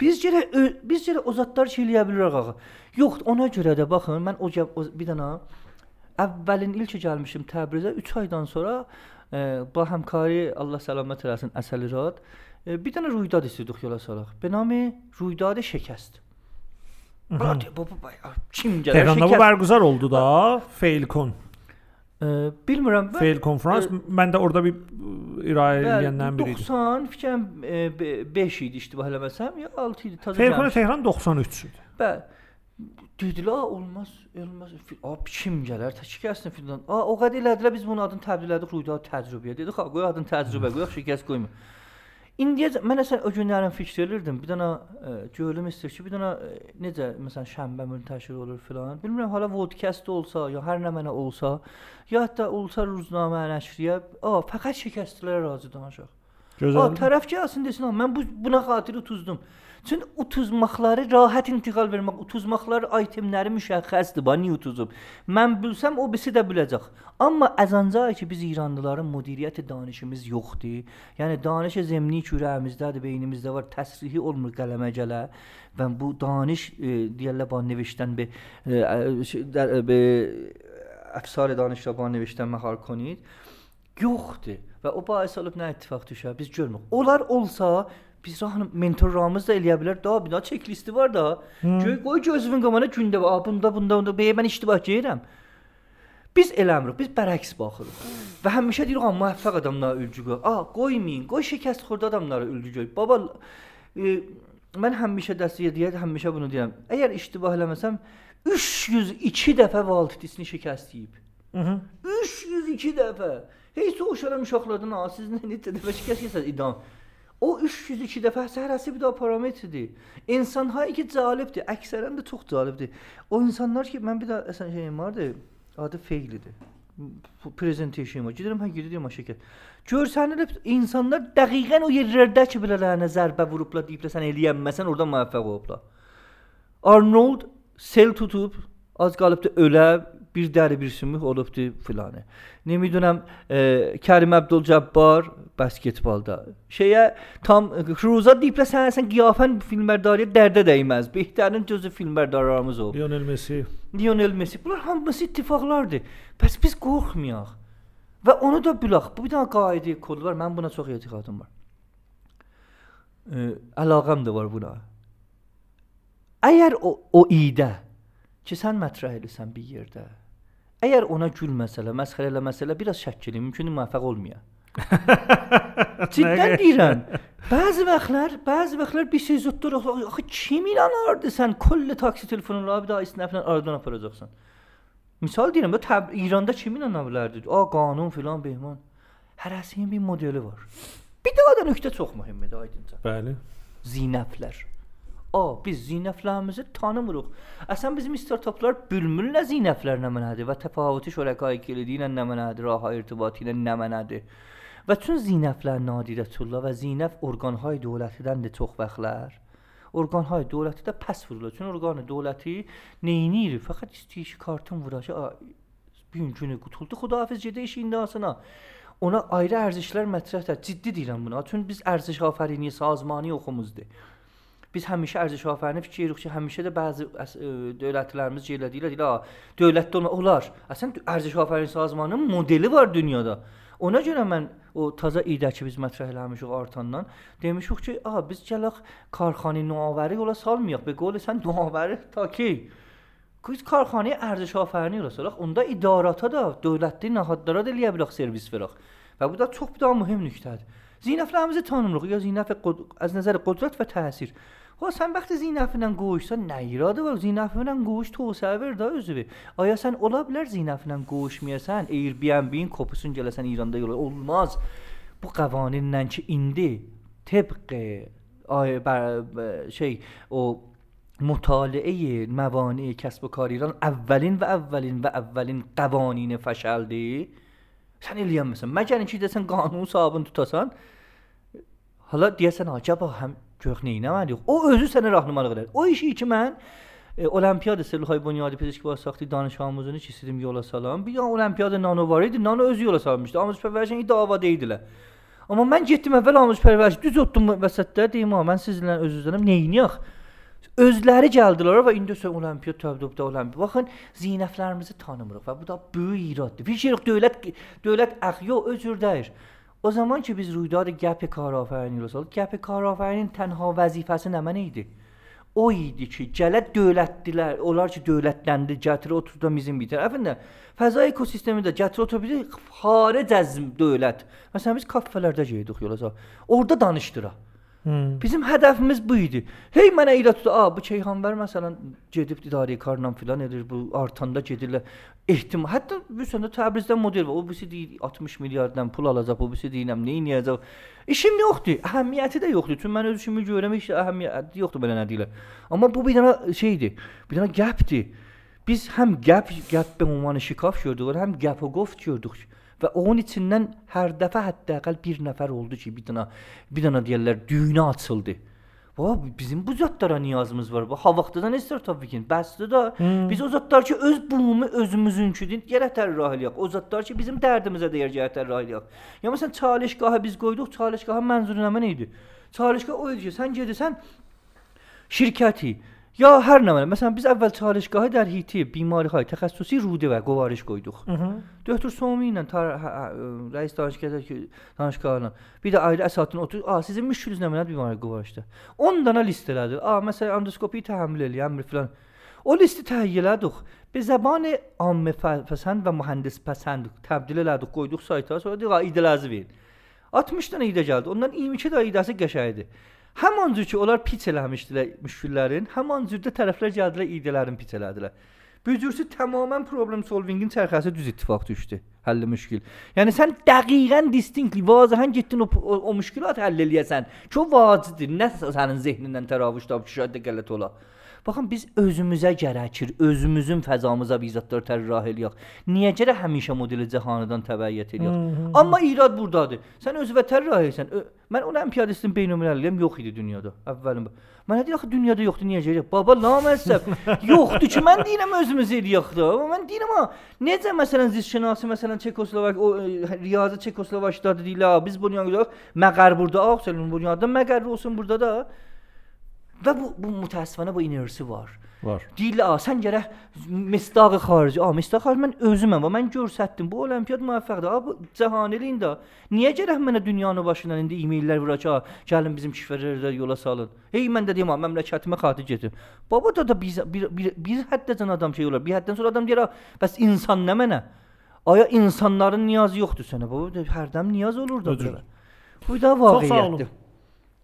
Biz gərə ö- biz gərə o zatlar şey eləyə bilirik ağa. Yox, ona görə də baxın, mən o, o bir dənə əvvəlin ilk gəlmişim Təbrizə 3 aydan sonra e, ba həmkarı Allah səlamət eləsin Əsəli Rad e, bir dənə ruydad istedik yola salaq. Benami ruydad şəkəst. Brat baba bayaq kim gəlir? Tehranda bu bərqüzar oldu da Failcon. E, bilmirəm mən. Fail konfrans e, mən də orada bir e, irayə edəndən biri e, idi. 90 fikirəm 5 e, idi iştibah eləməsəm ya 6 idi. Failcon Tehran 93-cüdür. Bəli. Dedilər olmaz, olmaz. A kim gələr? Təşkilləsin filan. A o qədər elədilər biz bunun adını təbdil elədik ruydad təcrübəyə. Dedik, ha qoy adını təcrübə qoyaq, şikəst qoyma. İndiyə mən əsən o günlərin fikir edirdim. Bir dənə ə, gölüm istəyir ki, bir dənə ə, necə məsələn şənbə müntəşir olur filan. Bilmirəm hala vodkast olsa ya hər nə mənə olsa, ya hətta olsa ruznamə nəşriyə, a fəqət şikəstlərə razı danışaq. A Gözəl. tərəf gəlsin desin, "Ha, mən bu buna xatir utuzdum." Çünki utuzmaqları rahat intiqal vermək, utuzmaqlar itemləri müşəxxəsdir, bani utuzub. Mən bilsəm o birisi də biləcək. Amma əzancay ki biz İranlıların müdiriyyət danışımız yoxdur. Yəni danış zemni kürəmizdədir, beynimizdə var, təsrihi olmur qələmə gələ. Və bu danış e, deyirlər bu nevişdən bir e, e be əfsar danışda bu nevişdən məhal konid. Yoxdur. Və o baəs olub nə ittifaq düşər? Biz görmürük. Onlar olsa biz rahın mentorlarımız da eləyə bilər. Daha bir daha çeklisti var da. Göy qoy gözünün qabağına gündə "A, bunda bunda bunda bəyə mən iştibah edirəm. Biz eləmirik. Biz bərəks baxırıq. Və həmişə deyirik, "Ha, müvəffəq adamlara ülgü qoy." A, qoymayın. Qoy şikəst xurda adamlara ülgü qoy. Baba e, mən həmişə dəstək edir, həmişə bunu deyirəm. Əgər iştibah eləməsəm 302 dəfə validisini şikəst. Mhm. 302 dəfə. Heç soruşaram uşaqlardan, "A, siz nə neçə dəfə şikəst yesəz idam?" O 302 dəfə səhərəsi bir daha parametrdir. İnsanlar ki cəlibdir, əksərən də çox cəlibdir. O insanlar ki mən bir də əsən şeyim vardı, adı presentation var. Gedirəm hə gedirəm şirkət. Görsənilib insanlar dəqiqən o yerlərdə ki bilələrə zərbə vurublar, deyiblər sən eləyənməsən orada müvəffəq olublar. Arnold sel tutub az qalıbdı ölə bir dəri bir sümük olubdu filanı. Nemiddunam e, Kərim Əbdülcəbbar basketbolda. Şeyə tam e, Cruza deyiblər sən sən qiyafən filmbərdariyə dərdə dəyməz. Behtərin gözü filmberdarlarımız olub. Lionel Messi. Lionel Messi. Bunlar hamısı ittifaqlardır. Bəs biz qorxmayaq. Və onu da bilək. Bu bir dənə qaidə kod var. Mən buna çox etiqadım var. E, əlaqəm də var buna. Əgər o, o idə ki sən mətrah edirsən bir yerdə. Əgər ona gülməsələ, məsxərə eləməsələ biraz şək eləyim, mümkün müvəffəq olmaya. Cidden deyirəm. Bəzi vaxtlar, bəzi vaxtlar bir şey zutdur. Axı kim inanardı sən kulli taksi telefonunu bir daha isnafla aradan aparacaqsan. Misal deyirəm, bu İranda kim inana bilərdi? A qanun filan behman. Hərəsinin bir modeli var. Bir daha da nöqtə çox mühümdür aydınca. Bəli. Zinəflər. A, biz zinəflərimizi tanımırıq. Əsən bizim startaplar bilmirlər zinəflər nə mənadır və təfavütü şərəkayı kilidi ilə nə mənadır, raha irtibatı ilə nə mənadır. Və çün zinəflər nadirətullah və zinəf orqanhay dövlətidən də çox vaxtlar orqanhay dövləti də pəs vurulur. Çün orqanı dövləti neynir? Fəqət istəyir ki, kartın vuracaq. Bir gün günü qutuldu. Xudahafiz gedə iş indasına. Ona ayrı ərzişlər mətrəhdir. Ciddi deyirəm buna. Çünki biz ərziş afərinliyi sazmanı oxumuzdur. Biz həmişə ərziş afərini fikiririk ki, həmişə də bəzi əs- ə, dövlətlərimiz elə deyirlər, deyirlər, "A, dövlətdə ona olar." Əslən ərziş afərin sazmanının modeli var dünyada. Ona görə mən o taza idə ki biz mətrəh eləmişik artandan demişik ki, "A, biz gələk karxanə nöavəri yola salmayaq. Be qol sən nöavəri ta ki Biz karxanaya ərziş afərini yola salaq. Onda idarata da, dövlətli nahadlara da eləyə bilərik servis verək. Və bu da çox bir daha mühüm nöqtədir. زینف رمز تانمرغ یا زینف قد... از نظر قدرت و تاثیر خب واسن نن زینفنن گوشتا نیراده و زینفنن گوش توسعه وردا özüvi. Ayasan ola bilər ziynafilə qoşmayasan, Airbnb-in kopusun gələsən İranda اولماز. olmaz. Bu نن چه اینده؟ طبق آیا بر شی او مطالعه موانع کسب و کار ایران اولین و اولین و اولین قوانین فشلدی Sən eləyənməsən. Məgər ki, desən qanunun sahibini tutasan, hala deyəsən acaba həm gör nə eləməli. O özü sənə rəhnumarlıq edər. O işi ki mən e, Olimpiyada Selhay Bunyadi Pizişki Basaxtı danışığımızını ki istedim yola salam. Bir an Olimpiyada Nano var idi. Nano özü yola salmışdı. Amuzpərvərişin idi davada idilər. Amma mən getdim əvvəl amuzpərvərişi düz otdum vəsətdə deyim ha mən sizlə öz-özlənəm. Nəyini yax? Özləri gəldilər və indi sən Olimpiya təbdubda Olimpiya. Baxın, zinəflərimizi tanımırıq və bu da böyük iraddır. Bir şey yox, dövlət dövlət əxyo özür dəyir. O zaman ki biz rüydadı gəpi karafəyin yolsalıq, gəpi karafəyinin tənha vəzifəsi nə mənə idi? O idi ki, gələ dövlətdilər, onlar ki dövlətləndi, gətir oturdu bizim bir tərəfində. Fəza ekosistemi də gətir otur bir xaric əzm dövlət. Məsələn biz kafelərdə gedirdik yolsa. Orda danışdıraq. Hmm. Bizim hədəfimiz bu idi. Hey mənə irad tutdu. A, bu Keyxanvər məsələn gedib idarə karla filan edir. Bu artanda gedirlər. Ehtimal. Hətta bu səndə Təbrizdə model var. O birisi deyir 60 milyarddan pul alacaq, o birisi deyirəm nə edəcək. İşim yoxdur. Əhəmiyyəti də yoxdur. Çünki mən öz işimi görürəm, heç əhəmiyyəti yoxdur belə nə deyirlər. Amma bu bir dənə şeydir. Bir dənə gəpdir. Biz həm gəp, gəp be ünvanı şikaf gördük, həm gəp o qoft gördük. Və onun içindən hər dəfə hətta bir nəfər oldu ki, bir dənə bir dənə deyirlər düyünə açıldı. Va bizim bu zətlərə niyazımız var. Bu ha vaxtdan istər təbii ki. Bəsdir də hmm. biz o zətlər ki öz bunu özümüzünküdür. Gərək tərrah eləyək. O zətlər ki bizim dərdimizə dəyər gərək tərrah eləyək. Ya məsələn çalışqahı biz qoyduq. Çalışqahın mənzuru nə idi? Çalışqah o idi ki, sən gedirsən şirkəti یا هر نمونه. مثلا بیز اول چالشگاه های در هیتی بیماری های تخصصی روده و گوارش گوی دوخ دکتر سومین تا رئیس دانشگاه که دانشگاه ها بی دا ایده اساتون اوت آ سیز میشولز نمونه بیماری گوارش ده. اون دانا لیست لادو آ مثلا اندوسکوپی تحمل الی امر فلان. او لیست تهیه دوخ به زبان عام پسند و مهندس پسند تبدیل لادو گوی دوخ سایت ها سو دی ایده لازمین. 60 تا ایده جالد اونن ایمیچه دا ایده سه گشایده. Həman cür ki, onlar piç eləmişdilər müşküllərin, həman cürdə tərəflər gəldilər idələrin piç elədilər. Bücürsü tamamən problem solvingin çərxəsi düz ittifaq düşdü. Həlli müşkül. Yəni sən dəqiqən distinctly vazəhən getdin o, o, o müşkülat həll eləyəsən. Çox vacibdir. Nə sənin zehnindən təravüş tapıb şəhaddə qələt ola. Baxın biz özümüzə gərəkir, özümüzün fəzamıza bizatlar tərrah eləyək. Niyə görə həmişə modeli cəhanıdan təbəyyət eləyək? Amma irad burdadır. Sən özünə tərrah elsən. Mən olimpiyadistin beynəlmiləliyəm yox idi dünyada. Əvvəlin. Mənə deyir axı dünyada yoxdur, niyə görə? Baba naməzəb. yoxdur ki, mən deyirəm özümüz eləyək də. Amma mən deyirəm ha, necə məsələn zişşinası məsələn Çekoslovak o e, riyazı Çekoslovakdadır deyirlər. Biz bunu yox, məqər burada, axı, dünyada məqər olsun burada da. Və bu bu mütəəssifənə bu enerjisi var. Var. Deyirlər, "A, sən gərək misdağı xarici, a, misdaq xarici mən özüməm və mən göstərdim. Bu olimpiyad müvəffəqdir. A, bu cahaniliyində. Niyə gərək mənə dünyanın başından indi e-maillər vuraq ki, gəlin bizim şifrələrdə yola salın. Hey, mən də deyim, a, məmləkətimə xatir gedim. Baba da da biz bir bir, bir həddəcən adam şey olar. Bir həddən sonra adam deyir, a, bəs insan nə mənə? Aya insanların niyazı yoxdur sənə. Baba hərdən niyaz olur da. Bu da vaqiətdir. Çox sağ olun.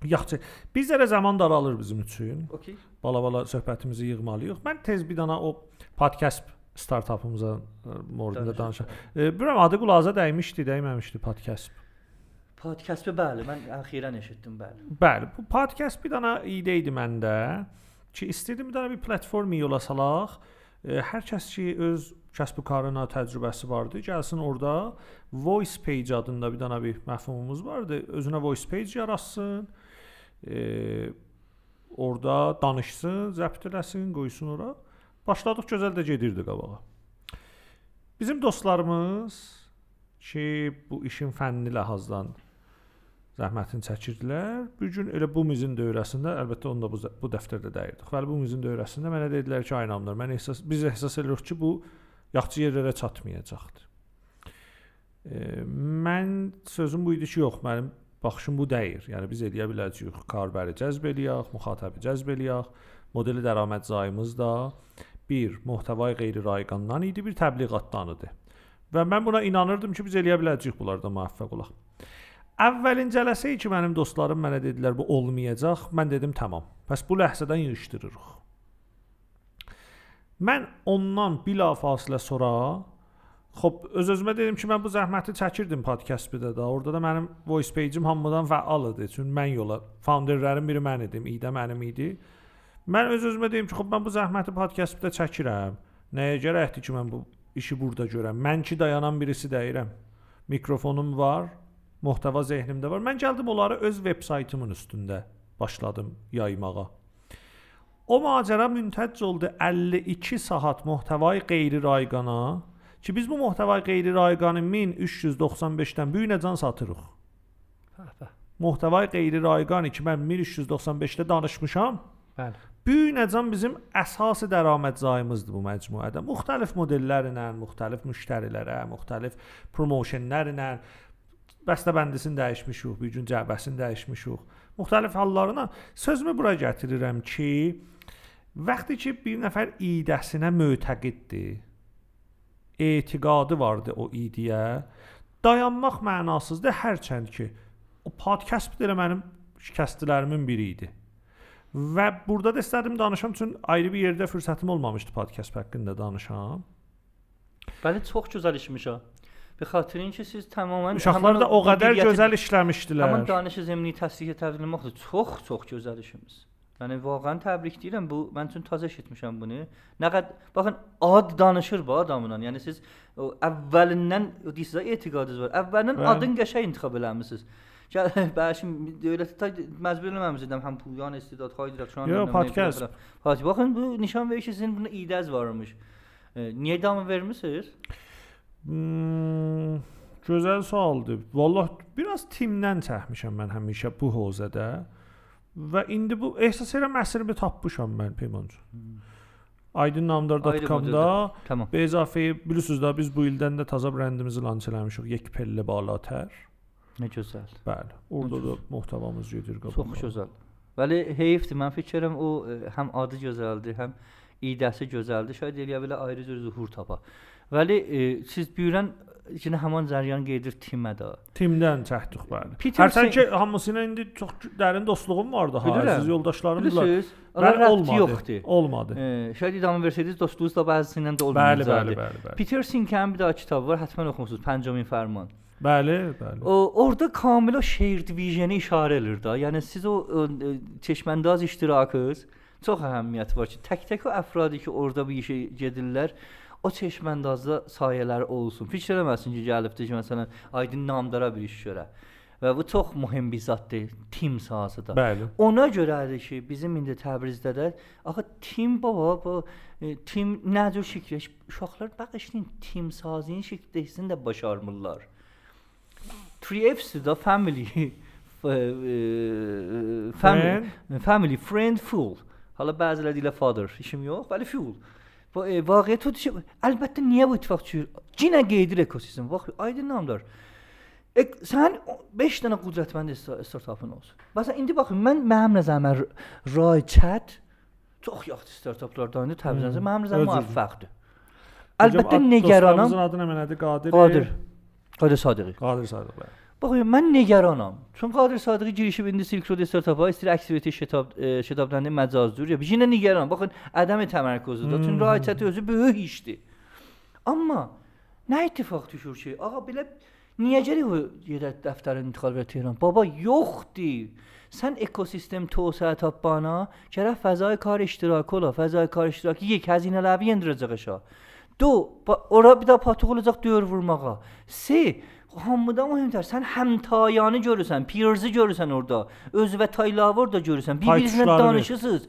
Yaxşı. Bizlərə zaman daralır bizim üçün. Okay. Bala-bala söhbətimizi yığmalıyıq. Mən tez bir dana o podcast startapımıza e, mövzusunda danışım. E, Bilmirəm adı qulaza dəymişdi, dəyməmişdi podcast. Podcast bəli, mən əxirən eşitdim, bəli. Bəli, bu podcast bir dana ideya idi məndə ki, istədim bir dana bir platform yola salaq. E, hər kəs ki öz kəsb karına təcrübəsi vardı, gəlsin orada voice page adında bir dana bir məfhumumuz vardı. Özünə voice page yaratsın e, orada danışsın, zəbt eləsin, qoysun ora. Başladıq gözəl də gedirdi qabağa. Bizim dostlarımız ki, bu işin fənni ləhazdan zəhmətini çəkirdilər. Bu gün elə bu mizin dövrəsində, əlbəttə onu da bu, bu dəftərdə dəyirdik. Və bu mizin dövrəsində mənə dedilər ki, aynamlar, mən ehsas biz ehsas edirik ki, bu yaxşı yerlərə çatmayacaqdır. E, mən sözüm bu idi ki, yox, mənim baxışım bu deyil. Yəni biz eləyə biləcəyik, karbəri cəzb eləyək, müxatəbi cəzb eləyək. Modeli dərəməd zayımız da bir muhtəvay qeyri-rayqandan idi, bir təbliğatdan idi. Və mən buna inanırdım ki, biz eləyə biləcəyik bunlarda müvəffəq olaq. Əvvəlin cələsə ki, mənim dostlarım mənə dedilər bu olmayacaq. Mən dedim tamam. Bəs bu ləhzədən yığışdırırıq. Mən ondan bilafasilə sonra Xoş, öz-özümə dedim ki, mən bu zəhməti çəkirdim podkastdə də. Orada da mənim voice page-im hamıdan fəal idi. Çünki mən yola founderlərin biri mən idim, İdə mənim idi. Mən öz-özümə dedim ki, xoş mən bu zəhməti podkastdə çəkirəm. Nəyə gərəkdir ki, mən bu işi burada görəm? Mən ki dayanan birisi deyirəm. Mikrofonum var, muhtəva zehnimdə var. Mən gəldim onları öz veb saytımın üstündə başladım yaymağa. O macəra müntəc oldu 52 saat muhtəvai qeyri-rayqana ki biz bu muhtəvai qeyri-rayqanı 1395-dən bu günəcən satırıq. Bəh, bəh. Muhtəvai qeyri-rayqanı ki mən 1395-də danışmışam. Bəli. Bu günəcən bizim əsas dərəmətcayımızdır bu məcmuədə. Müxtəlif modellərlə, müxtəlif müştərilərə, müxtəlif promotionlarla bəstəbəndisini dəyişmişik, bu gün cəbəsini dəyişmişik. Müxtəlif hallarına sözümü bura gətirirəm ki, vaxtı ki bir nəfər idəsinə mötəqiddir, etiqadı vardı o idiyə, dayanmaq mənasızdır hərçənd ki o podkast də mənim şikəstlərimin biri idi. Və burada da istədim danışam çünki ayrı bir yerdə fürsətim olmamışdı podkast haqqında danışam. Bəli, çox gözəl işmiş o. Be xatirin ki siz tamamilə Uşaqlar da o qədər gözəl işləmişdilər. Həmin danış zəmini təsdiq təbliğ etməkdir. Çox, çox gözəl işimiz. Yəni vaqəən təbrik deyirəm. Bu mən üçün təzə eşitmişəm bunu. Nə qədər baxın ad danışır bu adamla. Yəni siz o əvvəlindən o deyirsiz etiqadınız var. Əvvəlindən adın qəşəng intiqab eləmisiniz. Gəl bəşim dövlət ta məcbur eləməmişdim həm pulyan istedad xaydır şu an. Yo, nə- nə- podcast. nə- Hadi baxın bu nişan verir ki sizin buna idəz varmış. E, niyə davam vermisiniz? Hmm, gözəl sualdır. Vallah biraz timdən çəkmişəm mən həmişə bu hozədə. Və indi bu ehsas edirəm əsrimi tapmışam mən Peymanc. Aydınamdar.com-da Tamam. be izafə bilirsiniz də biz bu ildən də təzə brendimizi lanç eləmişik. Yekpelli balatər. Nə gözəl. Bəli. Orada da muhtəvamız gedir Çox qabağına. gözəl. Bəli, heyfdir. Mən fikirəm o e, həm adı gözəldir, həm idəsi gözəldir. Şayd eləyə bilər ayrı cür zuhur tapa. Vəli e, siz büyürən yenə həmin cəryan gedir timə də. Timdən çəkdik bəli. Hərçənd ki hamısı ilə indi çox dərin dostluğum vardı ha. Siz yoldaşlarımla. Bəli, olmadı. yoxdur. Olmadı. E, şayd idamı versəydiniz dostluğunuz da bəzisindən də Bəli, olmayacaqdı. bəli, bəli, bəli. Peter Sinkənin bir daha kitabı var, həttəmən oxumusunuz. Pəncəmin fərman. Bəli, bəli. O orada kamil o şeir diviziyonu işarə edir da. Yəni siz o, o e, çeşməndaz iştirakınız çox əhəmiyyəti var ki, tək-tək o əfradı ki, orada bu işə gedirlər, o çeşməndazda sayələri olsun. Fikir eləməsin ki, gəlibdi ki, məsələn, aydın namdara bir iş görə. Və bu çox mühüm bir zaddır, tim sahəsidir. Bəli. Ona görədir ki, bizim indi Təbrizdə də axı tim baba bu e, tim nə cür şəkil uşaqlar baxışın tim sazinin şəkildə də başarmırlar. 3F's da family f- e, family family friend fool. Haلا bəziləri deyirlər father, işim yox, bəli fool. E, vaqiət odur ki, əlbəttə niyə bu ittifaq çür? Cinə qeydir ekosistem. Bax, aydın namdar. Ek, sən 5 dənə qüdrətmənd sta- startapın olsun. Məsələn, indi baxın, mən mənim nəzərimə R- Ray Chat çox yaxşı startaplardandır Təbrizdə. Hmm, Mənim nəzərim özür. müvəffəqdir. Əlbəttə nigaranam. Dostlarımızın adı nə mənədir? Qadir. Qadir. Qadir Sadiqi. Qadir Sadıq. بخوام من نگرانم. چون قادر صادقی جریش بند سیلک رود استارتاپ ها استری اکسیویتی شتاب شتاب دهنده مجاز دوره. بجینه نگرانم. بخوام عدم تمرکز داتون راحتت özü به هیچته اما نه اتفاق تو ki, آقا بلا نیجری و یه دفتر intiqal və تهران. بابا یختی. سن اکوسیستم توسعه تابانا چرا فضای کار اشتراکولا فضای کار اشتراک یک هزینه لوی اندرزقشا دو با اورا بیدا پاتوق olacak دور ورماغا سه hamıdan mühümdür. Sən həmtayanı görürsən, peers-i görürsən orada. Öz və tayları orada görürsən. Bir-birinizlə danışırsınız.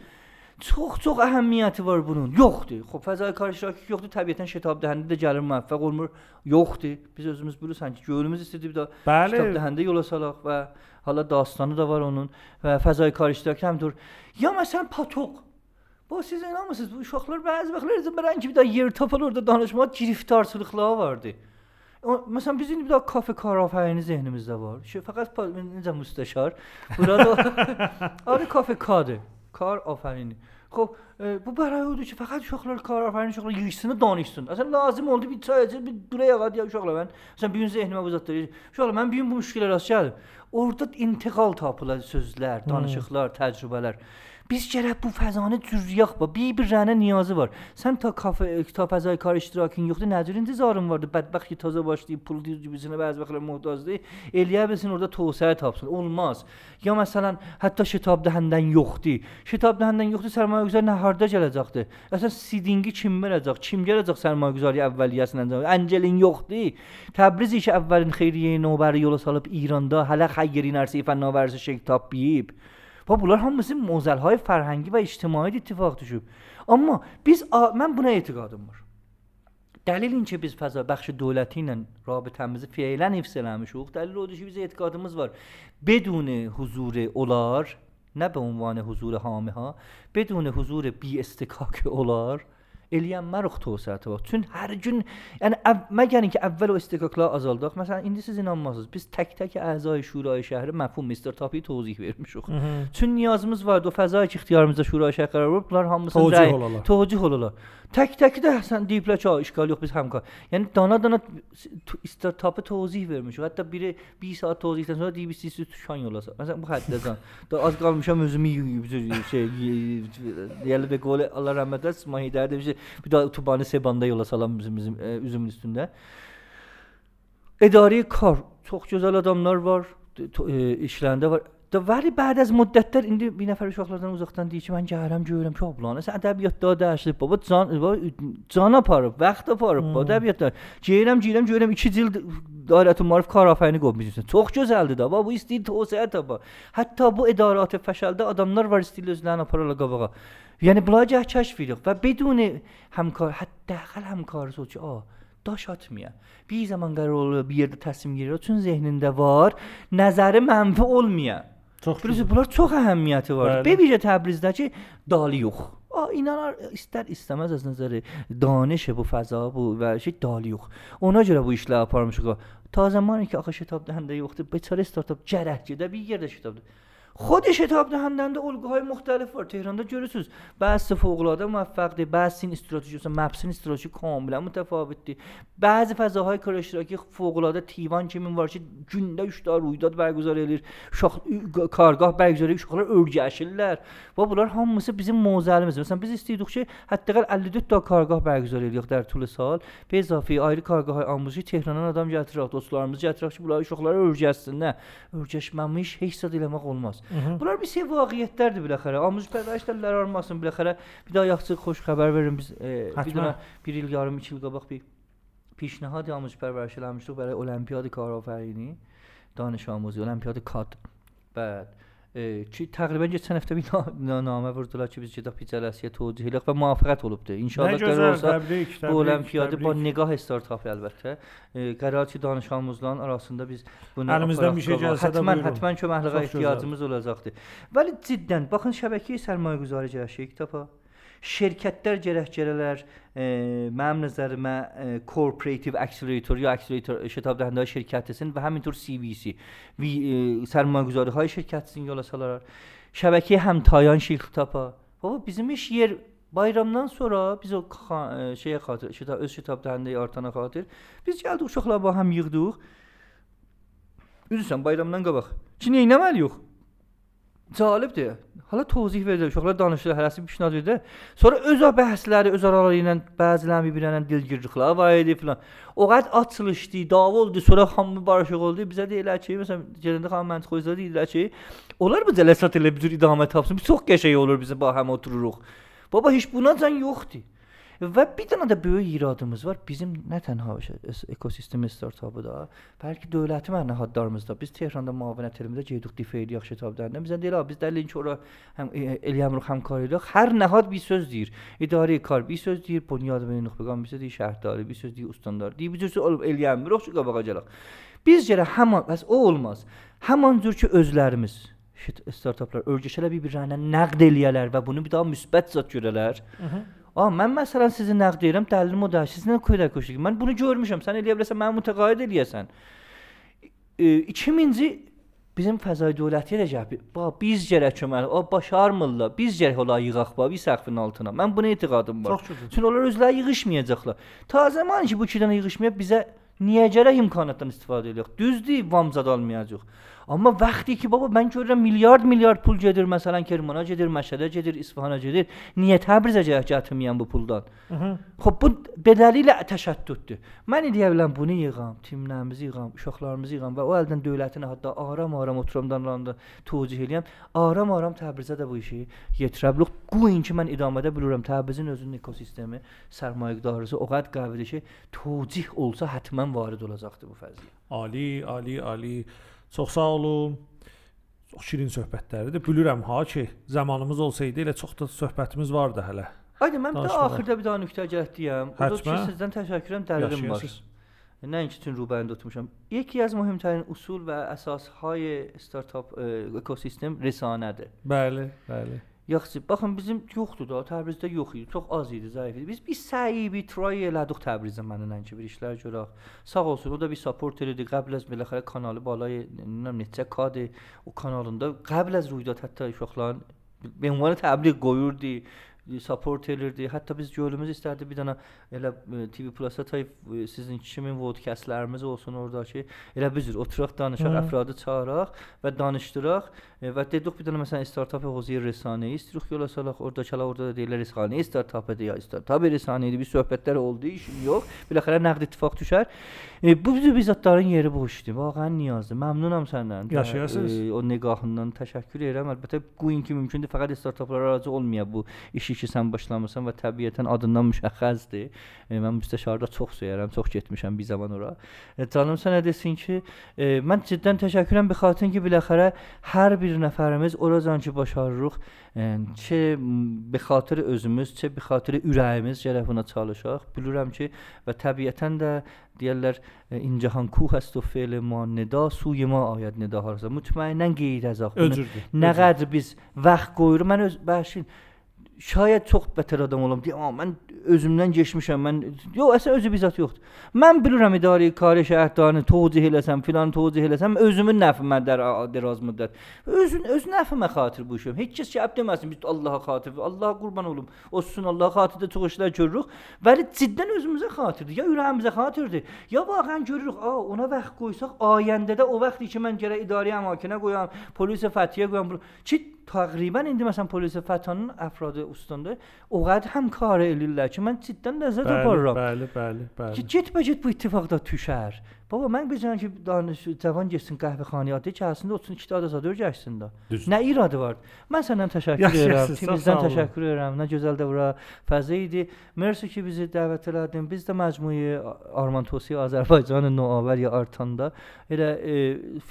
Çox çox əhəmiyyəti var bunun. Yoxdur. Xoş fəzai iştirakı yoxdur. Təbiətən şitab dəhəndə də gəlir müvəffəq olmur. Yoxdur. Biz özümüz bilirsən ki, gönlümüz istədi bir Bəli. Kitab dəhəndə yola salaq və hala dastanı da var onun və fəzai iştirakı həmdur. Ya məsələn patoq. Bu siz inanmırsınız bu uşaqlar bəzi vaxtlar bilən ki bir daha yer tapar orada danışma giriftarçılıqları vardı. Məsələn bizim bir də kafe karafəyini zehnimizdə var. Şey, fəqət necə müstəşar. Burada arı kafe kadı. Kar afərini. Xop, e, bu bəray odur ki, fəqət uşaqlar kar afərini uşaqlar yığışsın, danışsın. Əslən lazım oldu bir çay içir, bir duraya qad ya uşaqlar mən. Məsələn bu gün zehnimə bu zətləri. Uşaqlar mən bu gün bu müşkilə rast gəldim. Orda intiqal tapılır sözlər, hmm. danışıqlar, hmm. təcrübələr. Biz gərək bu fəzanı cüryaq ba. Bir-birinə niyazı var. Sən ta kafe kitab fəzai kar iştirakın yoxdur. Nə cür intizarın vardı? Bədbəxt ki, təzə başlayıb pul cibisinə bəzi vaxtlar möhtacdır. Eləyə bilsin orada tövsiyə tapsın. Olmaz. Ya məsələn, hətta şitab dəhəndən yoxdur. Şitab dəhəndən yoxdur, sərmayəgüzar nə harda gələcəkdir? Əsən sidingi kim verəcək? Kim gələcək sərmayəgüzarı əvvəliyyəsindən? Angelin yoxdur. Təbriz işi əvvəlin xeyriyyə nobəri yola salıb İranda hələ xeyri nərsi fənnavərsi şey tapıyıb. و بولار هم مثل موزل های فرهنگی و اجتماعی اتفاق توشوب اما بیز آ... من بنا اعتقادم بار دلیل اینچه بیز فضا بخش دولتی نه رابطه‌میزی فعلا حفظ eləmişuq دلیل رو بیز biz e'tiqadımız var بدون حضور اولار نه به عنوان حضور حامی ها بدون حضور بی استکاک اولار eləyən mərux tövsəti var. Çün hər gün, yəni əv, məgər ki əvvəl o istiqaqlar azaldıq. Məsələn, indi siz inanmazsınız. Biz tək-tək əzay şurayı şəhəri məfhum Mr. Tapi tozih vermişik. Çün niyazımız vardı o fəzai ki ixtiyarımızda şurayı şəhər qərar verib, bunlar hamısını tozih olalar. Tozih olalar. Tək-tək də sən deyiblər ki, işgal yox, biz həmkar. Yəni dana-dana startapı tozih vermiş. Hətta biri 1 saat tozihdən sonra deyib sizi tuşan yolasa. Məsələn bu həddədən. Da az qalmışam özümü şey deyəli də qol Allah rəhmət etsin. Mahidər demiş bir daha otobanı Seban'da yola salan bizim, bizim e, üzümün üstünde. İdari kar. Çox gözəl adamlar var, e, işlərində var. تو ولی بعد از مدت تر این بی نفر شو اخلاق دارم ازاختن دیگه من جهرم جورم که آبلانه سه ادبیات داده هست بابا زان... با... زانا پارو وقت پارو با ادبیات داره جیرم جیرم جورم ایچی زیل داره تو معرف کار آفرینی گفت میزید توخ جو زلده دا با بویستی توسعه تا با. حتی با ادارات فشلده آدم نار ورستی لزلانا پارو لگا بقا یعنی بلاجه چش فیرق و بدون همکار حتی دقل همکار چه آه داشات میه. بی زمان گر رول بیرد تصمیم گیره چون ذهنده وار نظر منفع اول میه. Çox Bilirsiniz, bunlar çox əhəmiyyəti var. Bevicə Təbrizdəki dalı yox. A, inanar istər istəməz az nəzəri danış bu fəza bu və şey dalı yox. Ona görə bu işləri aparmışıq. Ta zamanı ki axı ştab dəhəndə yoxdur. Beçarə startap gərək gedə bir yerdə ştabdır. خود شتاب دهندند الگوهای مختلف بر تهران ده جورسوز بعض فوق العاده موفق دی بعض این استراتژی مثلا مپسین استراتژی کاملا متفاوت دی بعض فضاهای کار اشتراکی فوق العاده تیوان چه میوار چه جنده یوش رویداد برگزار الیر شخ... کارگاه برگزار یوش خلا اورجاشلر و بولار هم مثلا بیزی موزل مثلا مثلا بیزی استی دوخچه حتی قل 52 تا کارگاه برگزار الیر در طول سال. به اضافه ایری کارگاه های آموزشی تهران آدم جاترا دوستلارمز جاترا چه بولار شخلار اورجاست نه اورجاش ممیش هیچ صدیله ما Bunlar bir şey vaqiətlərdir biləxərə. Amuz pərvərişlərlər armasın biləxərə. Bir daha yaxşı xoş xəbər verin biz e, bir dənə bir il yarım 2 il qabaq bir پیشنهاد آموزش پرورش برای المپیاد کارآفرینی دانش آموزی المپیاد کاد بعد ki təqribən keçən həftə bir namə vurdular ki, biz gedək Picələsiyə tövcih eləyək və müvaffəqiyyət olubdu. İnşallah qərar olsa təbrik, təbrik, bu olimpiyadı bu Negah startap əlbəttə. E, qərar ki, danış amuzların arasında biz bunu əlimizdən bir şey gəlsə də hətmən, hətmən köməkliyə ehtiyacımız olacaqdır. Bəli, ciddən baxın şəbəkəyə sərmayəgüzarı gəlişik kitaba. Şirkətlər gərək-gərələr e, mənim nəzərimə e, corporative accelerator ya accelerator şətabdəhində şirkətisin və həmin tür CVC e, sərmayəgüzarı hay şirkətisin yola salarlar. Şəbəkəyə həm tayan şirkət tapa. Baba bizim iş yer Bayramdan sonra biz o şeyə xatir, şita, öz şitabdəhəndə artana xatir biz gəldik uşaqlarla həm yığdıq. Üzürsən bayramdan qabaq. Ki nə etməliyik? Cəlibdir. Hala tozih verir, uşaqlar danışır, hərəsi pişnad edir. Sonra öz bəhsləri öz araları ilə bəziləri bir-birinə dilgirliklər var idi filan. O qədər açılışdı, dava oldu, sonra hamı barışıq oldu. Bizə deyirlər ki, məsələn, gələndə xanım məntiq qoysa deyirlər ki, onlar bu cələsat elə bir cür idamə tapsın. Çox qəşəng olur bizə ba həm otururuq. Baba heç buna can yoxdur. Və bir dənə də böyük iradımız var. Bizim nə tənha ekosistem startapı da, bəlkə dövlətin mənəhadlarımız da. Biz Tehranda müavinət elimizdə gedirik difeyi yaxşı tabdandan. Bizə deyirlər, biz dəlilin ki, ora həm eləyəmirik həmkarı ilə. Hər nəhad bir söz deyir. İdarə kar bir söz deyir, bunyad və nüxbəqan bir söz deyir, şəhərdarı bir söz deyir, ustandar. Deyir, bir söz olub eləyəmirik, şu qabağa gələk. Biz görə həmin, bəs o olmaz. Həmin cür ki özlərimiz startaplar örgəşələ bir-birinə nəqd eləyələr və bunu bir daha müsbət zət görələr. Hı -hı. A mən məsələn sizi nəqd edirəm, dəlilimi o da siz nə koyda qoşuq. Mən bunu görmüşəm. Sən eləyə bilərsən, məni mütəqaüd eləyəsən. E, 2000-ci bizim fəzai dövləti eləcək. Bax biz gərək kömək. O başarmırlar. Biz gərək ola yığaq bax bir səqfin altına. Mən buna etiqadım var. Çünki onlar özləri yığışmayacaqlar. Ta zaman ki bu iki dənə yığışmaya bizə niyə gərək imkanatdan istifadə edirik? Düzdür, vamzad almayacağıq. Amma vaxtı ki, baba mən görürəm milyard milyard pul gedir, məsələn Kermana gedir, Məşədə gedir, İsfahana gedir. Niyə Təbrizə gətirməyən bu puldan? Xoş bu bedəlilə təşəddüddür. Mən deyə bilərəm bunu yığam, timlərimizi yığam, uşaqlarımızı yığam və o əldən dövlətin hətta aram-aram oturamdan randa tövcih eləyəm. Aram-aram Təbrizə də bu işi yetirə bilərik. Qoyun ki, mən idamədə bilirəm Təbrizin özünün ekosistemi, sərmayədarlığı o qədər qavridir ki, tövcih olsa həttəmən varid olacaqdır bu fəzil. Ali, ali, ali. Çox sağ olun. Çox şirin söhbətləridir. Bilirəm ha ki, zamanımız olsaydı elə çox da söhbətimiz vardı hələ. Aydın, mən bir də axırda bir daha nöqtə gətirdim. O da ki, sizdən təşəkkürəm, dəlilim var. Nəinki üçün Rubəni tutmuşam. Yəki az mühümtərin usul və əsas hay startap e, ekosistem risanədir. Bəli, bəli. Yaxşı, baxın bizim yoxdur da, Təbrizdə yox idi, çox az idi, zəif idi. Biz bir səyi, bir try elədik Təbrizə mənimlə ki, bir işlər görək. Sağ olsun, o da bir supporter idi. Qəbl az beləxərə kanalı balay, e, bilmirəm neçə kadı o kanalında qəbl az ruhiyyat hətta uşaqların bir ünvanı təbliğ qoyurdu support edirdi. Hətta biz gölümüz istərdi bir dənə elə e, TV Plus-a tay e, sizin kimin vodkastlarımız olsun oradakı. Elə biz oturaq danışaq, əfradı çağıraq və danışdıraq e, və dedik bir dənə məsələn startap hozir rəsanəyə istiriq yola salaq. Oradakılar orada da deyirlər rəsanə startap idi ya startap rəsanə idi. Bir söhbətlər oldu, işim yox. Biləxərə nəqd ittifaq düşər. E, bu bizim bizatların yeri bu işdir. Vaqəən niyazdır. Məmnunam səndən. Yaşayasınız. E, o niqahından təşəkkür edirəm. Əlbəttə bu inki mümkündür. Fəqət startaplara razı olmaya bu işi ki sən başlamısan və təbiətən adından müşəxxəsdir. E, mən müstəşarda çox söyərəm, çox getmişəm bir zaman ora. E, canım sənə desin ki, e, mən ciddən təşəkkürəm bir xatir ki, biləxərə hər bir nəfərimiz oracan ki başarırıq. E, çə m, به خاطر özümüz, çə به خاطر ürəyimiz gərək buna çalışaq. Bilirəm ki və təbiətən də deyirlər e, این جهان کوه است و فعل ما nida سوی ما آید nida harasa. Mütməyinnən qeyd əzaq. Bunu Özürdür. Nə qədər biz vaxt qoyuruq. Mən öz bəşin şayət çox bətər adam olam. Deyəm, "Amma mən özümdən keçmişəm. Mən yox, əslən özü bizat yoxdur. Mən bilirəm idarə kari şəhərdarını tövcih eləsəm, filan tövcih eləsəm, özümün nəfimə dər dəraz müddət. Özün öz nəfimə xatir bu işim. Heç kəs ki əb deməsin biz Allaha xatir, Allaha qurban olum. Olsun Allaha xatirdə çox işlər görürük. Bəli ciddən özümüzə xatirdir. Ya ürəyimizə xatirdir. Ya vaqəən görürük, a ona vaxt qoysaq ayəndədə o vaxtı ki mən gərək idarə əmakinə qoyam, polis fəthiyə qoyam. Bu- Ki təqribən indi məsələn polis fəthanın əfradı ustandə o qədər həm kar eləyirlər ki, mən ciddən ləzzət Bəli, aparıram. bəli, bəli, bəli. Ki getmə-get bu ittifaqda düşər. Baba mən bilirəm ki, danış cavan getsin qəhvəxanaya, de ki, əslində otursun 2 dənə zad gəlsin də. Nə iradı var? Mən səndən təşəkkür Yaxşı, edirəm. olun. təşəkkür edirəm. Nə gözəl də bura fəzə idi. Mersi ki, bizi dəvət elədin. Biz də məcmuəyə Arman Tosi Azərbaycanın Noavər ya Artanda elə e,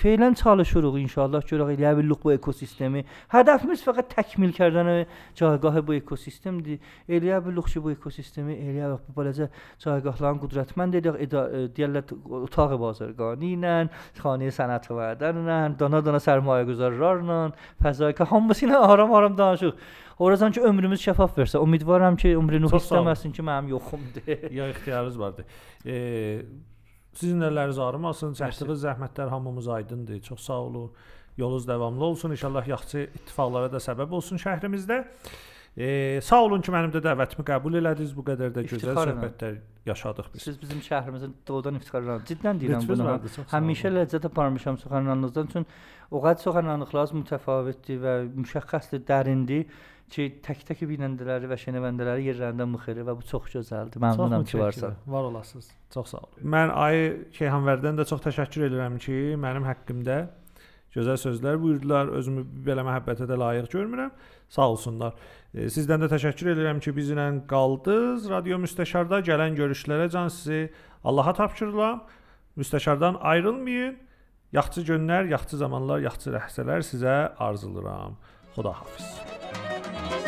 feilən çalışırıq inşallah görək eləyə bilirik bu ekosistemi. Hədəfimiz fəqət təkmil kərdən caygahı bu ekosistemdir. Eləyə bilirik ki, bu ekosistemi eləyə bu balaca caygahların qüdrətmənd edək, e, deyirlər otaq bazargani ilə, xanə sənət vədənlə, dana-dana sərmayə güzarlarla, fəzaika hamısı ilə aram-aram danışıq. Oradan ki ömrümüz şəffaf versə, ümidvaram ki ömrünü Çox sağ olun. istəməsin ki mənim yoxumdur. Ya ixtiyarınız vardı. E, sizin əlləriniz ağrımasın. Çəkdiyiniz zəhmətlər hamımız aydındır. Çox sağ olun. Yolunuz davamlı olsun. İnşallah yaxşı ittifaqlara da səbəb olsun şəhrimizdə. E, sağ olun ki, mənim də dəvətimi qəbul elədiniz. Bu qədər də gözəl söhbətlər yaşadıq biz. Siz bizim şəhrimizin doğudan iftiqarlanır. Ciddən deyirəm bunu. Həmişə ləzzət aparmışam suxanlarınızdan üçün o qədər suxanlarınız mütəfavitdir və müşəxxəsdir, dərindir ki, tək-tək binəndələri və şənəvəndələri yerlərindən mıxırır və bu çox gözəldir. Məmnunam ki, varsan. Var olasınız. Çox sağ olun. Mən Ayı Keyhanvərdən də çox təşəkkür edirəm ki, mənim haqqımda gözəl sözlər buyurdular. Özümü belə məhəbbətə də layiq görmürəm. Sağ olsunlar. Sizdən də təşəkkür edirəm ki, bizlə qaldınız. Radio Müstəşarda gələn görüşlərə can sizi Allaha tapşırıram. Müstəşardan ayrılmayın. Yaxşı günlər, yaxşı zamanlar, yaxşı ləhzələr sizə arzulayıram. Xudahafiz.